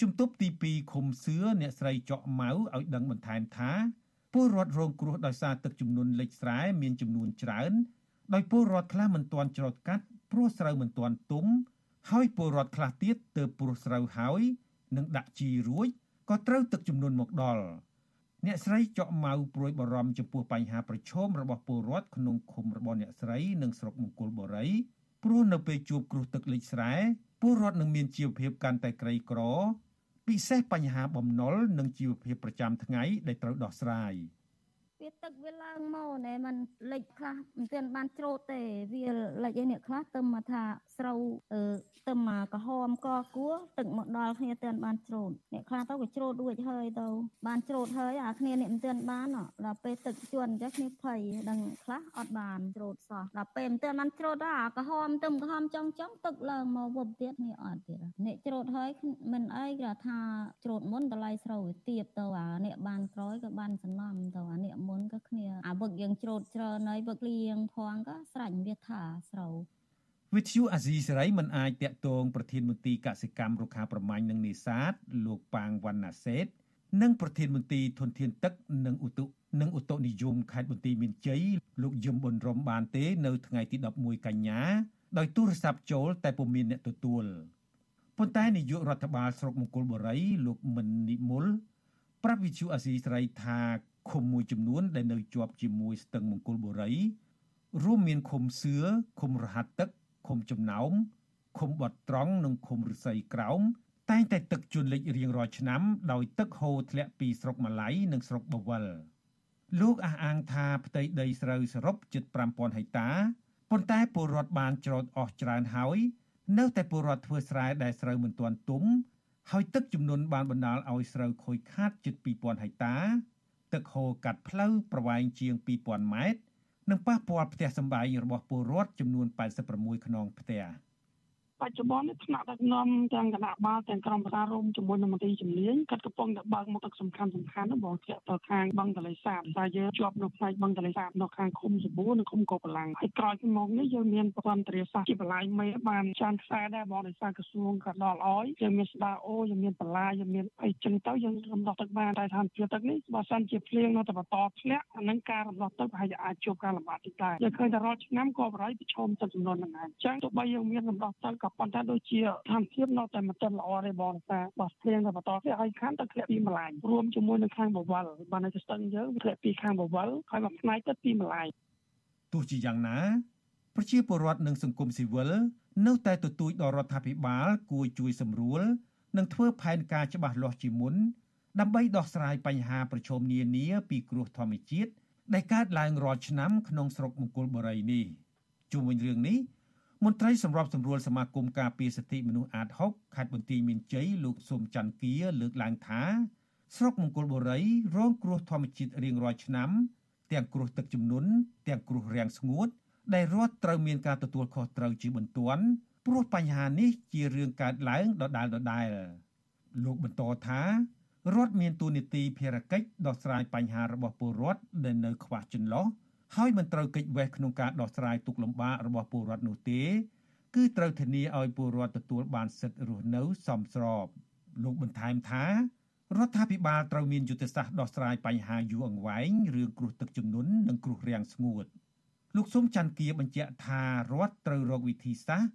ជំទប់ទី2ឃុំសឿអ្នកស្រីចော့ម៉ៅឲ្យដឹងបន្ថែមថា ពលរដ្ឋរងគ្រោះដោយសារទឹកជំនន់លិចស្រែមានចំនួនច្រើនដោយពលរដ្ឋខ្លះមិនទាន់ច្រូតកាត់ព្រោះស្រូវមិនទាន់ទុំហើយពលរដ្ឋខ្លះទៀតទើបព្រោះស្រូវហើយនឹងដាក់ជីរួចក៏ត្រូវទឹកជំនន់មកដល់អ្នកស្រីចော့ម៉ៅព្រួយបារម្ភចំពោះបញ្ហាប្រឈមរបស់ពលរដ្ឋក្នុងឃុំរបស់អ្នកស្រីនិងស្រុកមង្គលបុរីព្រោះនៅពេលជួបគ្រោះទឹកលិចស្រែពលរដ្ឋនឹងមានជីវភាពកាន់តែក្រីក្រ ពិសេសបញ្ហាបំណុលនិងជីវភាពប្រចាំថ្ងៃដែលត្រូវដោះស្រាយ។វាទឹកវាឡើងមកណែมันលិចខ្លះមិនទាន់បានច្រូតទេវាលិចឯនេះខ្លះទៅមកថា ស្រូវអឺទៅមកក្រហមកគួរទឹកមកដល់គ្នាទាន់បានច្រូតអ្នកខ្លះទៅក៏ច្រូតរួចហើយទៅបានច្រូតហើយអាគ្នានេះមិនទាន់បានដល់ពេលទឹកជន់អញ្ចឹងគ្នាភ័យដឹងខ្លះអត់បានច្រូតសោះដល់ពេលមិនទាន់បានច្រូតដល់អាក្រហមទៅក្រហមចង់ចង់ទឹកឡើងមកវឹបទៀតនេះអត់ទៀតអ្នកច្រូតហើយមិនអីគេថាច្រូតមុនតម្លៃស្រូវវាទៀបទៅអាអ្នកបានក្រោយក៏បានសំណំទៅអាអ្នកមុនក៏គ្នាអាវឹកយើងច្រូតច្រើនហើយវឹកលៀងផងក៏ស្រាច់វាថាស្រូវ វិទ្យុអាស៊ីសេរីមិនអាចតាក់ទងប្រធានមន្ត្រីកសិកម្មរុក្ខាប្រមាញ់និងនេសាទលោកប៉ាងវណ្ណាសេតនិងប្រធានមន្ត្រីធនធានទឹកនិងឧតុនិងឧតុនិយមខេត្តបន្ទាយមានជ័យលោកយឹមប៊ុនរំបានទេ នៅថ្ងៃទី11កញ្ញាដោយទូរស័ព្ទចូល តែពុំមានអ្នកទទួលប៉ុន្តែនាយករដ្ឋបាលស្រុកមង្គលបុរី លោកមិននិមលប្រាប់វិទ្យុអាស៊ីសេរីថាឃុំមួយចំនួន ដែលនៅជាប់ជាមួយស្ទឹងមង្គលបុរីរួមមានឃុំសឿឃុំរហាត់ទឹក ឃុំចំណោមឃុំបត់ត្រង់និងឃុំរស័យក្រោមតែងតែទឹកជន់លិចរៀងរាល់ឆ្នាំដោយទឹកហូរធ្លាក់ពីស្រុកម៉ាឡៃនិងស្រុកបវលលោកអះអាងថាផ្ទៃដីស្រូវសរុបជិត5000ហិកតាប៉ុន្តែពលរដ្ឋបានច្រូតអស់ច្រើនហើយ នៅតែពលរដ្ឋធ្វើស្រែដែលស្រូវមិនទាន់ទុំហើយទឹកជំនន់បានបណ្ដាលឲ្យស្រូវខូចខាតជិត2000ហិកតា ទឹកហូរកាត់ផ្លូវប្រវែងជាង2000ម៉ែត្រ និងប៉ះពាល់ផ្ទះសម្បែងរបស់ពលរដ្ឋចំនួន86ខ្នងផ្ទះ។ បច្ចុប្បន្នថ្នាក់ដឹកនាំទាំងគណៈបាលទាំងក្រុមប្រការរួមជាមួយនឹងមន្ត្រីជំនាញកាត់កំពុងតែបើកមុខទឹកសំខាន់សំខាន់បងធ្លាក់ទៅខាងបឹងទលេសាបតែយើងជាប់នៅផ្នែកបឹងទលេសាបនៅខាងឃុំសបួរនិងឃុំកោបឡាំងហើយក្រោយពីមកនេះយើងមានប្រព័ន្ធទ្រាសាស្ត្រជាបលាយមេបានចានខ្សែដែរបងដោយសារក្រសួងក៏ដល់អោយយើងមានស្ដាអូយើងមានបលាយើងមានអីចឹងទៅយើងរំដោះទឹកបានតែឋានភាពទឹកនេះបើសិនជាភ្លៀងនៅតែបន្តធ្លាក់អានឹងការរំដោះទឹកប្រហែលជាអាចជួបការលំបាកតិចដែរយើងឃើញតែរាល់ឆ្នាំក៏បរិយប្រឈមទឹកចំនួនហ្នឹងដែរអញ្ចឹងទោះបីយើងមានរំដោះទឹកក៏ប៉ុន្តែដូចជាធម្មភាពនៅតែមិនទាន់ល្អទេបងថាបោះភ្លៀងទៅបន្តទៀតហើយខាងទៅធ្លាក់ពីម្លាយរួមជាមួយនឹងខាងបវលបានតែស្ទឹងយើងធ្លាក់ពីខាងបវលហើយមកផ្នែកទៅពីម្លាយទោះជាយ៉ាងណាប្រជាពលរដ្ឋនិងសង្គមស៊ីវិលនៅតែទទូចដល់រដ្ឋាភិបាល គួរជួយសម្រួល និងធ្វើផែនការច្បាស់លាស់ជាមុនដើម្បីដោះស្រាយបញ្ហាប្រឈមនានាពីគ្រោះធម្មជាតិដែលកើតឡើងរាល់ឆ្នាំក្នុងស្រុកមង្គលបុរីនេះជុំវិញរឿងនេះ មន្ត្រីសម្របសម្រួលសមាគមការពារសិទ្ធិមនុស្សអាត6ខេត្តបន្ទាយមានជ័យលោកសុំច័ន្ទគាលើកឡើងថាស្រុកមង្គលបុរីរងគ្រោះធម្មជាតិរៀងរាល់ឆ្នាំ ទាំងគ្រោះទឹកជំនន់ទាំងគ្រោះរាំងស្ងួត ដែលរដ្ឋត្រូវមានការទទួលខុសត្រូវជាបន្ទាន់ព្រោះបញ្ហានេះជារឿងកើតឡើងដដែលដដែលលោកបន្តថារដ្ឋមានទូនីតិភារកិច្ចដោះស្រាយបញ្ហារបស់ពលរដ្ឋដែលនៅខ្វះចន្លោះ ហើយមិនត្រូវកិច្ចវេះក្នុងការដោះស្រាយទុកលំបាករបស់ពលរដ្ឋនោះទេ គឺត្រូវធានាឲ្យពលរដ្ឋទទួលបានសិទ្ធិរស់នៅសមស្របលោកបន្ថែមថារដ្ឋាភិបាលត្រូវមានយុទ្ធសាស្ត្រដោះស្រាយបញ្ហាយូរអង្វែងរឿងគ្រោះទឹកជំនន់និងគ្រោះរាំងស្ងួតលោកសុំច័ន្ទគាបញ្ជាក់ថារដ្ឋត្រូវរកវិធីសាស្ត្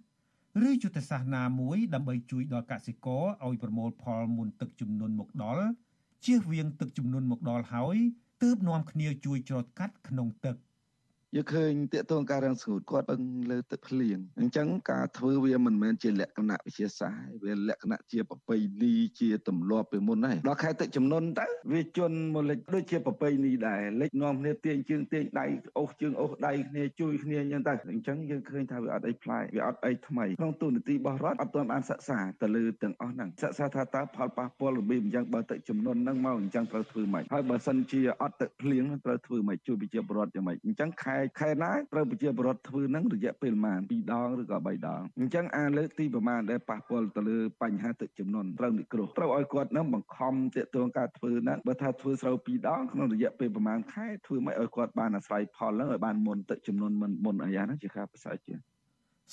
រឬយុទ្ធសាស្ត្រណាមួយដើម្បីជួយដល់កសិករឲ្យប្រមូលផលមុនទឹកជំនន់មកដល់ជៀសវាងទឹកជំនន់មកដល់ហើយ ទើបនាំគ្នាជួយច្រូតកាត់ក្នុងទឹក។ យើងឃើញតេតងការរាំងស្ងួតគាត់ពឹងលើទឹកភ្លៀងអញ្ចឹងការធ្វើវាមិនមែនជាលក្ខណៈវិទ្យាសាស្ត្រវាលក្ខណៈជាប្រពៃណីជាទម្លាប់ពីមុនហើយដល់ខែទឹកចំនួនទៅវាជន់មកលេចដូចជាប្រពៃណីដែរលេចនាំគ្នាទាញជើងទាញដៃអូសជើងអូសដៃគ្នាជួយគ្នាអញ្ចឹងទៅអញ្ចឹងយើងឃើញថាវាអត់អីប្លែកវាអត់អីថ្មីក្នុងទូនាទីរបស់រដ្ឋអត់ទាន់បានសិក្សាទៅលើទាំងអស់ហ្នឹងសិក្សាថាតើផលប៉ះពាល់របៀបអញ្ចឹងបើទឹកចំនួនហ្នឹងមកអញ្ចឹងត្រូវធ្វើម៉េចហើយបើសិនជាអត់ទឹកភ្លៀងត្រូវធ្វើម៉េចជួយប្រជាពលរដ្ឋយ៉ាងម៉េចអញ្ចឹងខែខែណាត្រូវប្រជាពលរដ្ឋធ្វើនឹងរយៈពេលប្រហែល2ដងឬក៏3ដងអញ្ចឹងអាលើកទីប្រមាណដែលប៉ះពាល់ទៅលើបញ្ហាទឹកជំនន់ត្រូវនិគ្រោះត្រូវឲ្យគាត់នឹងបង្ខំតាកតងការធ្វើហ្នឹងបើថាធ្វើស្រូវ2ដងក្នុងរយៈពេលប្រហែលខែធ្វើមិនឲ្យគាត់បានអាស្រ័យផលហ្នឹងឲ្យបានមុនទឹកជំនន់មុនមុនអាយ៉ាហ្នឹងជាការប្រសើរជាង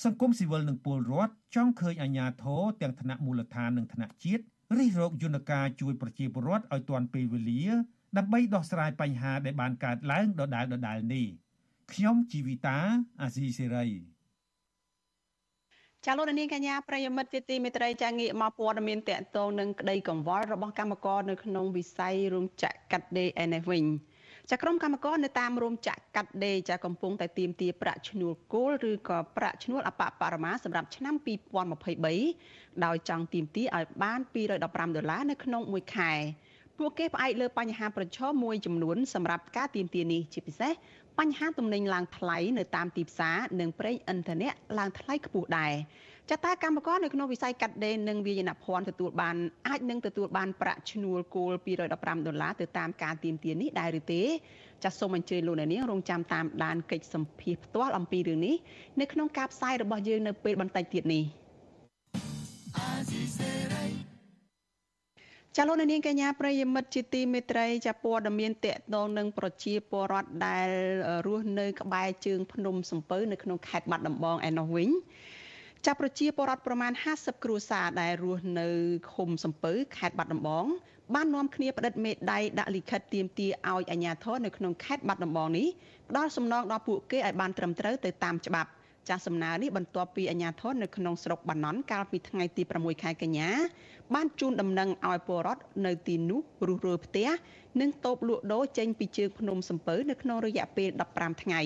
សង្គមស៊ីវិលនិងពលរដ្ឋចង់ឃើញអាជ្ញាធរទាំងថ្នាក់មូលដ្ឋាននិងថ្នាក់ជាតិរិះរកយន្តការជួយប្រជាពលរដ្ឋឲ្យទាន់ពេលវេលាដើម្បីដោះស្រាយបញ្ហាដែលបានកើតឡើងដដែលដដែលនេះ ខ្ញុំជីវិតាអាស៊ីសេរីចាលោកនាងកញ្ញាប្រិយមិត្តជាទីមេត្រីចាងាកមកព័ត៌មានតកតងនឹងក្តីកង្វល់របស់កម្មករនៅក្នុងវិស័យរោងចក្រកាត់ដេរឯនេះវិញចាក្រុមកម្មករនៅតាមរោងចក្រកាត់ដេរចាកំពុងតែទាមទារប្រាក់ឈ្នួលគោលឬក៏ប្រាក់ឈ្នួលអបបរមាសម្រាប់ឆ្នាំ2023ដោយចង់ទាមទារឲ្យបាន215ដុល្លារនៅក្នុងមួយខែ ពួកគេផ្អែកលើបញ្ហាប្រឈមមួយចំនួនសម្រាប់ការទាមទារនេះជាពិសេសបញ្ហាទំនិញឡើងថ្លៃនៅតាមទីផ្សារនិងប្រេងឥន្ធនៈឡើងថ្លៃខ្ពស់ដែរចតាកម្មករនៅក្នុងវិស័យកាត់ដេរនិងវាយនភ័ណ្ឌទទួលបានអាចនឹងទទួលបានប្រាក់ឈ្នួលគោល215ដុល្លារទៅតាមការទៀមទាននេះដែរឬទេចាសសូមអញ្ជើញលោកអ្នកនាងរងចាំតាមដានកិច្ចសម្ភាសផ្ទាល់អំពីរឿងនេះនៅក្នុងការផ្សាយរបស់យើងនៅពេលបន្តិចទៀតនេះ ចាលោកនាងកញ្ញាប្រិយមិត្តជាទីមេត្រីចាព័ត៌មានតកតងនឹងប្រជាពលរដ្ឋដែលរស់នៅ ក្បែរជើងភ្នំសំពៅនៅក្នុងខេត្តបាត់ដំបងឯណោះវិញចាប់ប្រជាពលរដ្ឋប្រមាណ50គ្រួសារដែលរស់នៅឃុំសំពៅខេត្តបាត់ដំបង បាននាំគ្នាផ្តិតមេដៃដាក់លិខិតទាមទារឲ្យអាជ្ញាធរនៅក្នុងខេត្តបាត់ដំបងនេះផ្ដល់សំណងដល់ពួកគេឲ្យបានត្រឹមត្រូវទៅតាមច្បាប់ ចាស់សំណើនេះបន្ទាប់ពីអាជ្ញាធរនៅក្នុងស្រុកបាណន់កាលពីថ្ងៃទី6ខែកញ្ញាបានជូនដំណឹងឲ្យពលរដ្ឋនៅទីនោះរុះរើផ្ទះនិងតូបលក់ដូរចេញពីជើងភ្នំសំពៅនៅក្នុងរយៈពេល15ថ្ងៃ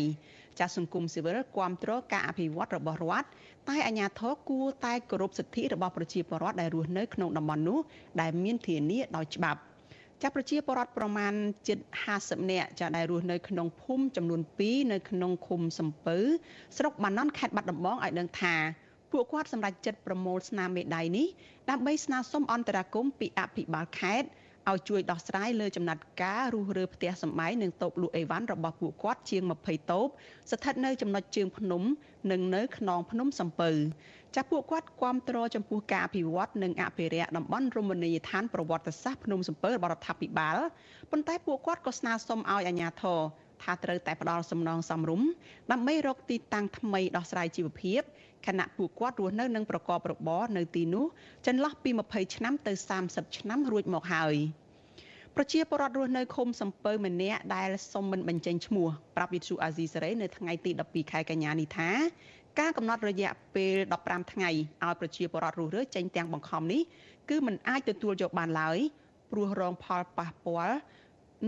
ចាស់សង្គមស៊ីវិលគាំទ្រការអភិវឌ្ឍរបស់រដ្ឋតែអាជ្ញាធរគួរតែគោរពសិទ្ធិរបស់ប្រជាពលរដ្ឋដែលរស់នៅក្នុងតំបន់នោះដែលមានធានាដោយច្បាប់ ចាប់ប្រជាពលរដ្ឋប្រមាណជិត50នាក់ចាដែលរស់នៅក្នុងភូមិចំនួន2នៅក្នុងឃុំសំពៅស្រុកបាណន់ខេត្តបាត់ដំបងឲ្យដឹងថាពួកគាត់សម្រេចចិត្តប្រមូលស្នាមមេដៃនេះដើម្បីស្នើសុំអន្តរាគមន៍ពីអភិបាលខេត្តឲ្យជួយដោះស្រាយលើចំណាត់ការរុះរើផ្ទះសម្បែងនិងតូបលក់អីវ៉ាន់របស់ពួកគាត់ជាង20តូបស្ថិតនៅចំណុចជើងភ្នំនិងនៅខ្នងភ្នំសំពៅ ចាស់ពួកគាត់គាំទ្រចំពោះការអភិវឌ្ឍនិងអភិរក្សតំបន់រមណីយដ្ឋានប្រវត្តិសាស្ត្រភ្នំសំពៅរបស់រដ្ឋាភិបាលប៉ុន្តែពួកគាត់ក៏ស្នើសុំឲ្យអាជ្ញាធរថាត្រូវតែផ្ដល់សំណងសំរុំដើម្បីរកទីតាំងថ្មីដោះស្រាយជីវភាពខណៈពួកគាត់រស់នៅនិងប្រកបរបរនៅទីនោះចន្លោះពី20ឆ្នាំទៅ30ឆ្នាំរួចមកហើយប្រជាពលរដ្ឋរស់នៅឃុំសំពៅម្នាក់ដែលសុំមិនបញ្ចេញឈ្មោះប្រាប់វិទ្យុអាស៊ីសេរីនៅថ្ងៃទី12ខែកញ្ញានេះថា ការកំណត់រយៈពេល15ថ្ងៃឲ្យប្រជាពលរដ្ឋរស់រើចេញទាំងបង្ខំនេះគឺมันអាចទទួលយកបានឡើយព្រោះរងផលប៉ះពាល់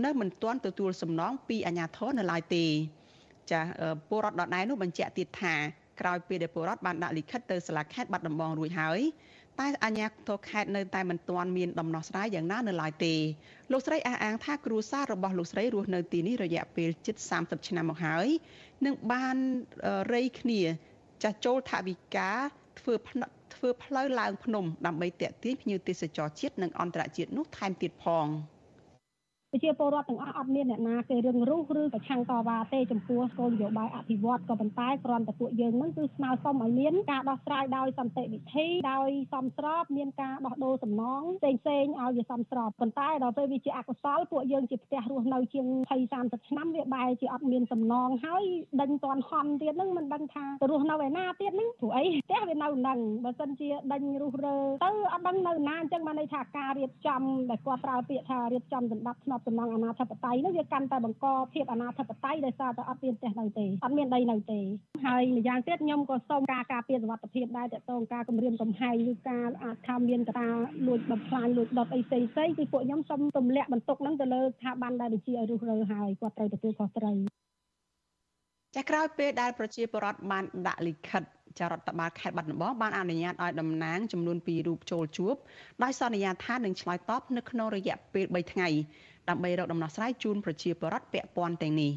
នៅមិនទាន់ទទួលសំណងពីអាជ្ញាធរនៅឡើយទេចាពលរដ្ឋដដែលនោះបញ្ជាក់ទៀតថាក្រោយពេលដែលពលរដ្ឋបានដាក់លិខិតទៅសាលាខេត្តបាត់ដំបងរួចហើយតែអាជ្ញាធរខេត្តនៅតែមិនទាន់មានដំណោះស្រាយយ៉ាងណានៅឡើយទេលោកស្រីអះអាងថាគ្រួសាររបស់លោកស្រីរស់នៅទីនេះរយៈពេលជិត30ឆ្នាំមកហើយនឹងបានរៃគ្នា ចាស់ចូលថវិកាធ្វើធ្វើផ្លូវឡើងភ្នំដើម្បីតេទៀងភ្ញៀវទេសចរជាតិនិងអន្តរជាតិនោះថែមទៀតផង។ ប្រជាពលរដ្ឋទាំងអស់អត់មានអ្នកណាគេរឹងរូសឬប្រឆាំងតវ៉ាទេចំពោះគោលនយោបាយអភិវឌ្ឍក៏ប៉ុន្តែគ្រាន់តែពួកយើងនឹងគឺស្នើសុំឲ្យមានការដោះស្រាយដោយសន្តិវិធីដោយសមស្របមានការដោះដូរសំណងផ្សេងផ្សេងឲ្យវាសមស្របប៉ុន្តែដល់ពេលវាជាអកុសលពួកយើងជាផ្ទះរស់នៅជាង20 30ឆ្នាំវាបែរជាអត់មានសំណងហើយដេញតន់ហន់ទៀតហ្នឹងមិនដឹងថាទៅរស់នៅឯណាទៀតហ្នឹងព្រោះអីផ្ទះវានៅនឹងបើសិនជាដេញរុះរើទៅអត់ដឹងនៅណាអញ្ចឹងបានន័យថាការរៀបចំដែលគាត់ប្រើពាក្យថារៀបចំសម្ដាប់ធ្នាប់ត់សំណងអាណាធិបតេយ្យនោះវាកាន់តែបង្កភាពអាណាធិបតេយ្យដោយសារតែអត់មានផ្ទះនៅទេអត់មានដីនៅទេហើយម្យ៉ាងទៀតខ្ញុំក៏សូមការការពារសុវត្ថិភាពដែរតើតងការគម្រាមកំហែងឬការអាចថាមានការលួចបំផ្លាញលួចដុតអីផ្សេងៗគឺពួកខ្ញុំសូមទម្លាក់បន្ទុកហ្នឹងទៅលើស្ថាប័នដែលបញ្ជាឲ្យរុះរើហើយគាត់ត្រូវទទួលខុសត្រូវចាក្រោយពេលដែលប្រជាពលរដ្ឋបានដាក់លិខិតចារដ្ឋបាលខេត្តបាត់ដំបងបានអនុញ្ញាតឲ្យតំណាងចំនួន2រូបចូលជួបដោយសន្យាថានឹងឆ្លើយតបនៅក្នុងរយៈពេល3ថ្ងៃ ដើម្បីរកដំណោះស្រាយជូនប្រជាពលរដ្ឋពាក់ព័ន្ធទាំងនេះ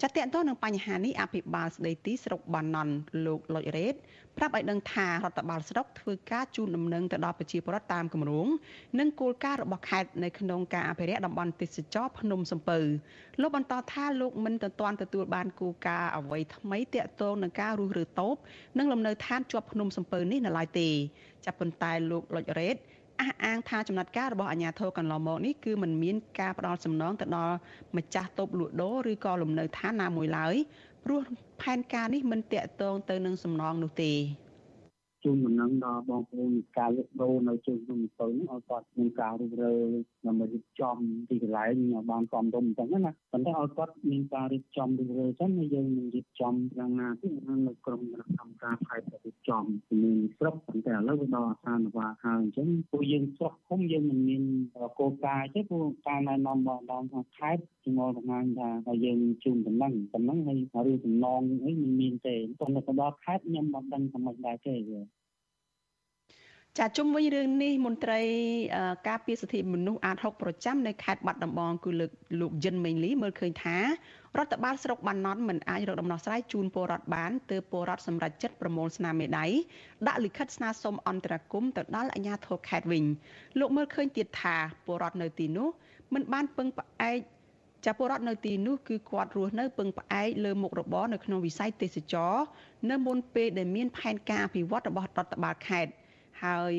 ចាត់តទៅនឹងបញ្ហានេះអភិបាលស្ដីទីស្រុកបាណន់លោកលុចរ៉េតប្រាប់ឲ្យដឹងថារដ្ឋបាលស្រុកធ្វើការជូនដំណឹងទៅដល់ប្រជាពលរដ្ឋតាមគម្រោងនិងគោលការណ៍របស់ខេត្តនៅក្នុងការអភិរក្សតំបន់ទេសចរភ្នំសំពៅលោកបន្តថាលោកមិនទាន់ទទួលបានគោលការណ៍អ្វីថ្មីទាក់ទងនឹងការរុះរើតូបនិងលំនៅឋានជាប់ភ្នំសំពៅនេះនៅឡើយទេចាប់ប៉ុន្តែលោកលុចរ៉េត អះអាងថាចំណាត់ការរបស់អាជ្ញាធរកន្លងមកនេះគឺมันមានការផ្ដាល់សំណងទៅដល់ម្ចាស់តូបលក់ដូរឬក៏លំនៅឋានណាមួយឡើយព្រោះផែនការនេះមិនតាក់ទងទៅនឹងសំណងនោះទេ ជូនដំណឹងដល់បងប្អូនការលក់ដូរនៅជើងភ្នំពៅឲ្យគាត់មានការរុះរើដើម្បីរៀបចំទីកន្លែងឲ្យបានសមរម្យអញ្ចឹងណាប៉ុន្តែឲ្យគាត់មានការរៀបចំរុះរើអញ្ចឹងយើងនឹងរៀបចំយ៉ាងណាទីនៅក្រុមគណៈកម្មការខេត្តរៀបចំជំនាញស្រុកប៉ុន្តែឥឡូវវាដល់អាសានវាហើយអញ្ចឹងពួកយើងស្រុកឃុំយើងមិនមានគោលការណ៍ទេពួកការណែនាំរបស់ដល់ខាងខេត្តជំនួសបង្ហាញថាឲ្យយើងជូនដំណឹងដំណឹងហើយរឿងសំណងអីមិនមានទេប៉ុន្តែទៅដល់ខេត្តខ្ញុំមិនដឹងថាមិនដែរទេ ចាជុំវិញរឿងនេះមន្ត្រីការពារសិទ្ធិមនុស្សអាត6ប្រចាំនៅខេត្តបាត់ដំបងគឺលើកលោកយិនមេងលីមើលឃើញថារដ្ឋបាលស្រុកបាណន់មិនអាចរកដំណោះស្រាយជូនពលរដ្ឋបានទើបពលរដ្ឋសម្រេចចិត្តប្រមូលស្នាមមេដៃដាក់លិខិតស្នើសុំអន្តរាគមន៍ទៅដល់អាជ្ញាធរខេត្តវិញលោកមើលឃើញទៀតថាពលរដ្ឋនៅទីនោះមិនបានពឹងផ្អែកចាពលរដ្ឋនៅទីនោះគឺគាត់រស់នៅពឹងផ្អែកលើមុខរបរនៅក្នុងវិស័យទេសចរនៅមុនពេលដែលមានផែនការអភិវឌ្ឍរបស់រដ្ឋបាលខេត្ត ហើយ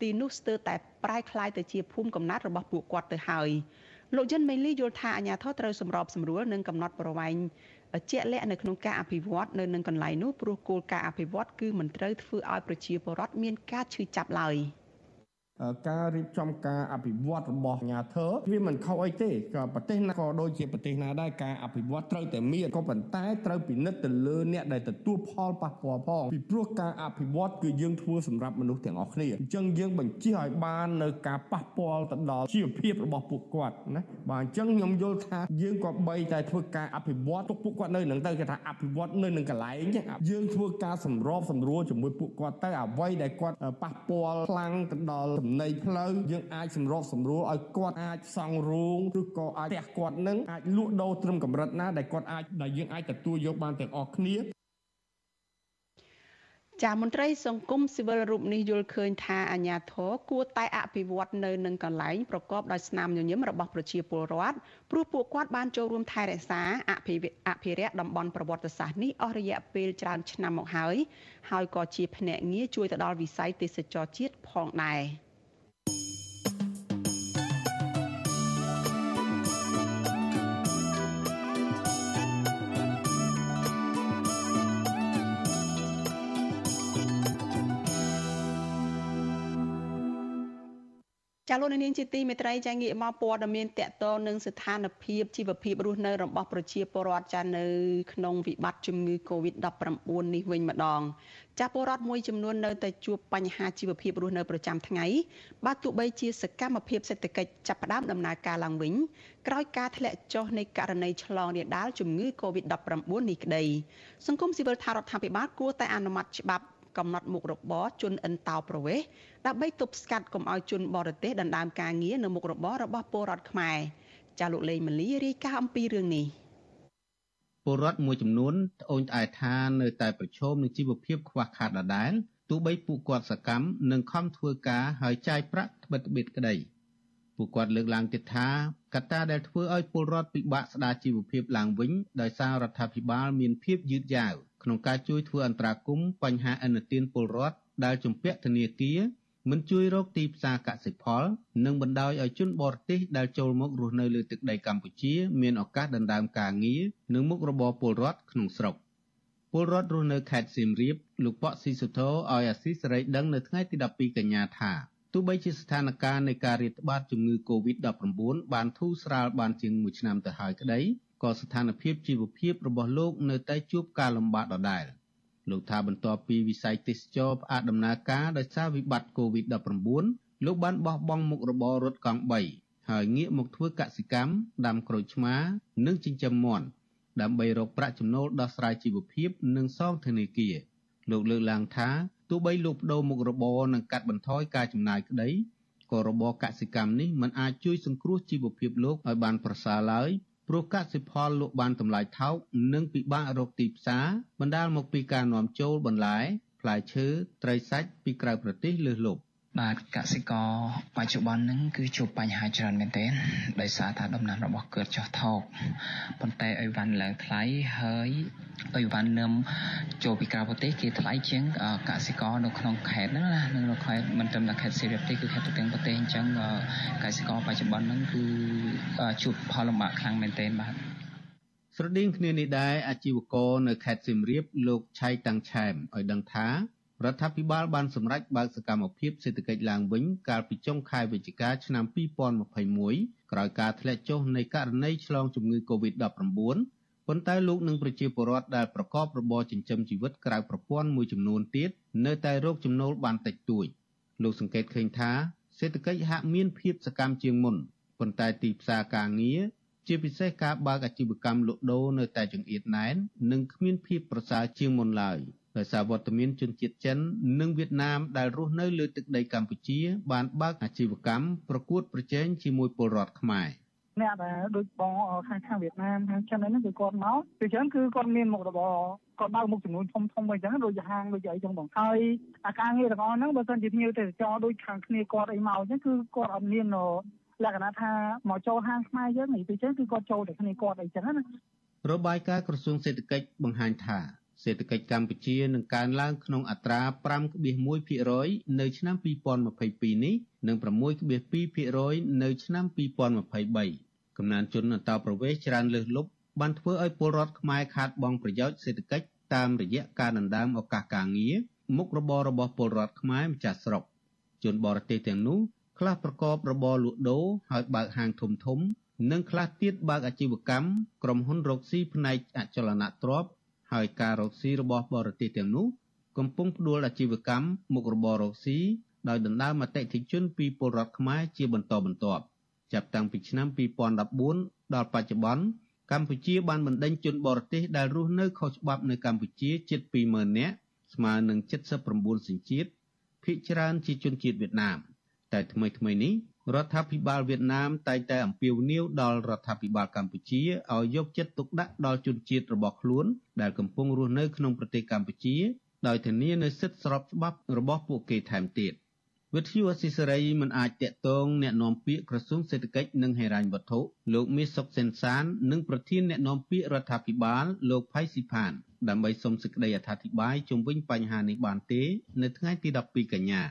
ទីនោះស្ទើរតែប្រែคล้ายទៅជាភូមិកំណត់របស់ពួកគាត់ទៅហើយលោកយិនមេលីយល់ថាអាញាធរត្រូវសម្របសម្រួលនិងកំណត់ប្រវែងជាក់លាក់នៅក្នុងការអភិវឌ្ឍនៅនឹងកន្លែងនោះព្រោះគោលការណ៍អភិវឌ្ឍគឺមិនត្រូវធ្វើឲ្យប្រជាពលរដ្ឋមានការឈឺចាប់ឡើយ។ ការរៀបចំការអភិវឌ្ឍរបស់អាញាធរវាមិនខុសអីទេក៏ប្រទេសណាក៏ដូចជាប្រទេសណាដែរការអភិវឌ្ឍត្រូវតែមានក៏ប៉ុន្តែត្រូវពិនិត្យទៅលើអ្នកដែលទទួលផលប៉ះពាល់ផងពីព្រោះការអភិវឌ្ឍគឺយើងធ្វើសម្រាប់មនុស្សទាំងអស់គ្នាអញ្ចឹងយើងបញ្ជាឲ្យបាននៅការប៉ះពាល់ទៅដល់ជីវភាពរបស់ពួកគាត់ណាបាទអញ្ចឹងខ្ញុំយល់ថាយើងក៏បីតែធ្វើការអភិវឌ្ឍទុកពួកគាត់នៅនឹងទៅគេថាអភិវឌ្ឍនៅនឹងកន្លែងចឹងយើងធ្វើការសម្របសម្រួលជាមួយពួកគាត់ទៅអ្វីដែលគាត់ប៉ះពាល់ខ្លាំងទៅដល់ចំណីផ្លូវយើងអាចសម្របសម្រួលឲ្យគាត់អាចសង់រោងឬក៏អាចផ្ទះគាត់នឹងអាចលក់ដូរត្រឹមកម្រិតណាដែលគាត់អាចដែលយើងអាចទទួលយកបានទាំងអស់គ្នាចាមន្ត្រីសង្គមស៊ីវិលរូបនេះយល់ឃើញថាអាញាធរគួរតែអភិវឌ្ឍនៅនឹងកន្លែងប្រកបដោយស្នាមញញឹមរបស់ប្រជាពលរដ្ឋព្រោះពួកគាត់បានចូលរួមថែរក្សាអភិអភិរក្សតំបន់ប្រវត្តិសាស្ត្រនេះអស់រយៈពេលច្រើនឆ្នាំមកហើយហើយក៏ជាភ្នាក់ងារជួយទៅដល់វិស័យទេសចរជាតិផងដែរ។ ចាលោកនាងជាទីមេត្រីចាងាកមកព័ត៌មានតកតងនឹងស្ថានភាពជីវភាពរស់នៅរបស់ប្រជាពលរដ្ឋចានៅក្នុងវិបត្តិជំងឺ Covid-19 នេះវិញម្ដងចាពលរដ្ឋមួយចំនួននៅតែជួបបញ្ហាជីវភាពរស់នៅប្រចាំថ្ងៃបើទោះបីជាសកម្មភាពសេដ្ឋកិច្ចចាប់ផ្ដើមដំណើរការឡើងវិញក្រោយការធ្លាក់ចុះនៃករណីឆ្លងរាលដាលជំងឺ Covid-19 នេះក្តីសង្គមស៊ីវិលថារដ្ឋាភិបាលគួរតែអនុម័តច្បាប់ កំណត់មុខរបរជនអិនតោប្រវេសដើម្បីទប់ស្កាត់កុំឲ្យជនបរទេសដណ្ដើមការងារនៅមុខរបររបស់ពលរដ្ឋខ្មែរចាលោកលេងម៉ាលីរាយការណ៍អំពីរឿងនេះពលរដ្ឋមួយចំនួនត្អូញត្អែថានៅតែប្រឈមនឹងជីវភាពខ្វះខាតដដែលទោះបីពួកគាត់សកម្មនិងខំធ្វើការហើយចាយប្រាក់ត្បិតត្បិតក្តីពួកគាត់លើកឡើងទៀតថាកត្តាដែលធ្វើឲ្យពលរដ្ឋពិបាកស្ដារជីវភាពឡើងវិញដោយសាររដ្ឋាភិបាលមានភាពយឺតយ៉ាវ ក្នុងការជួយធ្វើអន្តរាគមន៍បញ្ហាអនុទានពលរដ្ឋដែលជំពាក់ធនាគារមិនជួយរកទីផ្សារកសិផល និងបណ្ដោយឲ្យជនបរទេសដែលចូលមករស់នៅលើទឹកដីកម្ពុជា មានឱកាសដណ្ដើមការងារនិងមុខរបរពលរដ្ឋក្នុងស្រុកពលរដ្ឋរស់នៅខេត្តសៀមរាបលោកប៉ក់ស៊ីសុធោឲ្យអាស៊ីសេរីដឹងនៅថ្ងៃទី12កញ្ញាថាទទោះបីជាស្ថានភាពនៃការរាតត្បាតជំងឺ Covid-19 បានធូរស្រាលបានជាង1ឆ្នាំទៅហើយក្តី ក៏ស្ថានភាពជីវភាពរបស់លោកនៅតែជួបការលំបាកដដែលលោកថាបន្ទាប់ពីវិស័យទេសចរផ្អាកដំណើរការដោយសារវិបត្តិ Covid-19 លោកបានបោះបង់មុខរបររត់កង់3ហើយងាកមកធ្វើកសិកម្មដាំក្រូចឆ្មា និងចិញ្ចឹមមាន់ដើម្បីរកប្រាក់ចំណូលដោះស្រាយជីវភាព និងសងធនាគារលោកលើកឡើងថាទោះបីលោកបដូរមុខរបរនិងកាត់បន្ថយការចំណាយក្តីក៏របរកសិកម្មនេះមិនអាចជួយសង្គ្រោះជីវភាពលោកឲ្យបានប្រសើរឡើយ ព្រោះកសិផលលក់បានតម្លៃថោកនិងពិបាករកទីផ្សារបណ្ដាលមកពីការនាំចូលបន្លែ ផ្លែឈើត្រីសាច់ពីក្រៅប្រទេសលើសលប់ បាទកសិករបច្ចុប្បន្នហ្នឹងគឺជួបបញ្ហាច្រើនមែនទែនដោយសារថាដំណាំរបស់គាត់ចុះថោកប៉ុន្តែអីវ៉ាន់ឡើងថ្លៃហើយអីវ៉ាន់នឹមចូលពីក្រៅប្រទេសគេថ្លៃជាងកសិករនៅក្នុងខេត្តហ្នឹងណានៅខេត្តមិនត្រឹមតែខេត្តសៀមរាបទេគឺខេត្តទូទាំងប្រទេសអញ្ចឹងកសិករបច្ចុប្បន្នហ្នឹងគឺជួបផលលំបាកខ្លាំងមែនទែនបាទស្រដៀងគ្នានេះដែរអាជីវករនៅខេត្តសៀមរាបលោកឆៃតាំងឆែមឲ្យដឹងថា រដ្ឋាភិបាលបានសម្រេចបើកសកម្មភាពសេដ្ឋកិច្ចឡើងវិញកាលពីចុងខែវិច្ឆិកាឆ្នាំ2021ក្រោយការធ្លាក់ចុះនៃករណីឆ្លងជំងឺ Covid-19 ប៉ុន្តែលោកនិងប្រជាពលរដ្ឋដែលប្រកបរបរចិញ្ចឹមជីវិតក្រៅប្រព័ន្ធមួយចំនួនទៀតនៅតែរកចំណូលបានតិចតួចលោកសង្កេតឃើញថាសេដ្ឋកិច្ចហាក់មានភាពសកម្មជាងមុនប៉ុន្តែទីផ្សារការងារជាពិសេសការបើកអាជីវកម្មលក់ដូរនៅតែចង្អៀតណែននិងគ្មានភាពប្រសើរជាងមុនឡើយ។ ដោយសារវត្តមានជនជាតិចិន និងវៀតណាមដែលរស់នៅលើទឹកដីកម្ពុជា បានបើកអាជីវកម្មប្រកួតប្រជែងជាមួយពលរដ្ឋខ្មែរអ្នកដែលដូចបងខាងខាងវៀតណាមខាងចិនហ្នឹងគឺគាត់មកពីចឹងគឺគាត់មានមុខរបរគាត់បើកមុខចំនួនធំធំអីចឹងដូចហាងដូចអីចឹងបងហើយអាការងារទាំងអស់ហ្នឹងបើសិនជាភ្ញៀវទេសចរដូចខាងគ្នាគាត់អីមកចឹងគឺគាត់អត់មានលក្ខណៈថាមកចូលហាងខ្មែរយើងនេះពីចឹងគឺគាត់ចូលតែគ្នាគាត់អីចឹងណារបាយការណ៍ក្រសួងសេដ្ឋកិច្ចបង្ហាញថា សេដ្ឋកិច្ចកម្ពុជានឹងកើនឡើងក្នុងអត្រា5.1%នៅឆ្នាំ2022នេះនិង6.2%នៅឆ្នាំ2023កំណើនជនអន្តោប្រវេសន៍ច្រើនលើសលប់បានធ្វើឲ្យពលរដ្ឋខ្មែរខាតបង់ប្រយោជន៍សេដ្ឋកិច្ចតាមរយៈការដណ្ដើមឱកាសការងារមុខរបររបស់ពលរដ្ឋខ្មែរម្ចាស់ស្រុកជនបរទេសទាំងនោះខ្លះប្រកបរបរលក់ដូរហើយបើកហាងធំធំ និងខ្លះទៀតបើកអាជីវកម្មក្រុមហ៊ុនរកស៊ីផ្នែកអចលនទ្រព្យ ហើយការរកស៊ីរបស់បរទេសទាំងនោះកំពុងផ្ដួលអាជីវកម្មមុខរបររកស៊ីដោយដណ្ដើមអតិថិជនពីពលរដ្ឋខ្មែរជាបន្តបន្ទាប់ចាប់តាំងពីឆ្នាំ2014ដល់បច្ចុប្បន្នកម្ពុជាបានបណ្ដេញជនបរទេសដែលរស់នៅខុសច្បាប់នៅកម្ពុជាជិត20000នាក់ស្មើនឹង79សញ្ជាតិភាគច្រើនជាជនជាតិវៀតណាមតែថ្មីថ្មីនេះ រដ្ឋាភិបាលវៀតណាមតែងតែអំពាវនាវដល់រដ្ឋាភិបាលកម្ពុជាឲ្យយកចិត្តទុកដាក់ដល់ជនជាតិរបស់ខ្លួនដែលកំពុងរស់នៅក្នុងប្រទេសកម្ពុជាដោយធានានូវសិទ្ធិស្របច្បាប់របស់ពួកគេថែមទៀតវិទ្យុអស៊ីសេរីមិនអាចតាក់ទងแนะនាំពាក្យក្រសួងសេដ្ឋកិច្ចនិងហិរញ្ញវត្ថុលោកមាសសុកសេនសាននិងប្រធានแนะនាំពាក្យរដ្ឋាភិបាលលោកផៃស៊ីផានដើម្បីសុំសេចក្តីអធិប្បាយជុំវិញបញ្ហានេះបានទេនៅថ្ងៃទី12កញ្ញា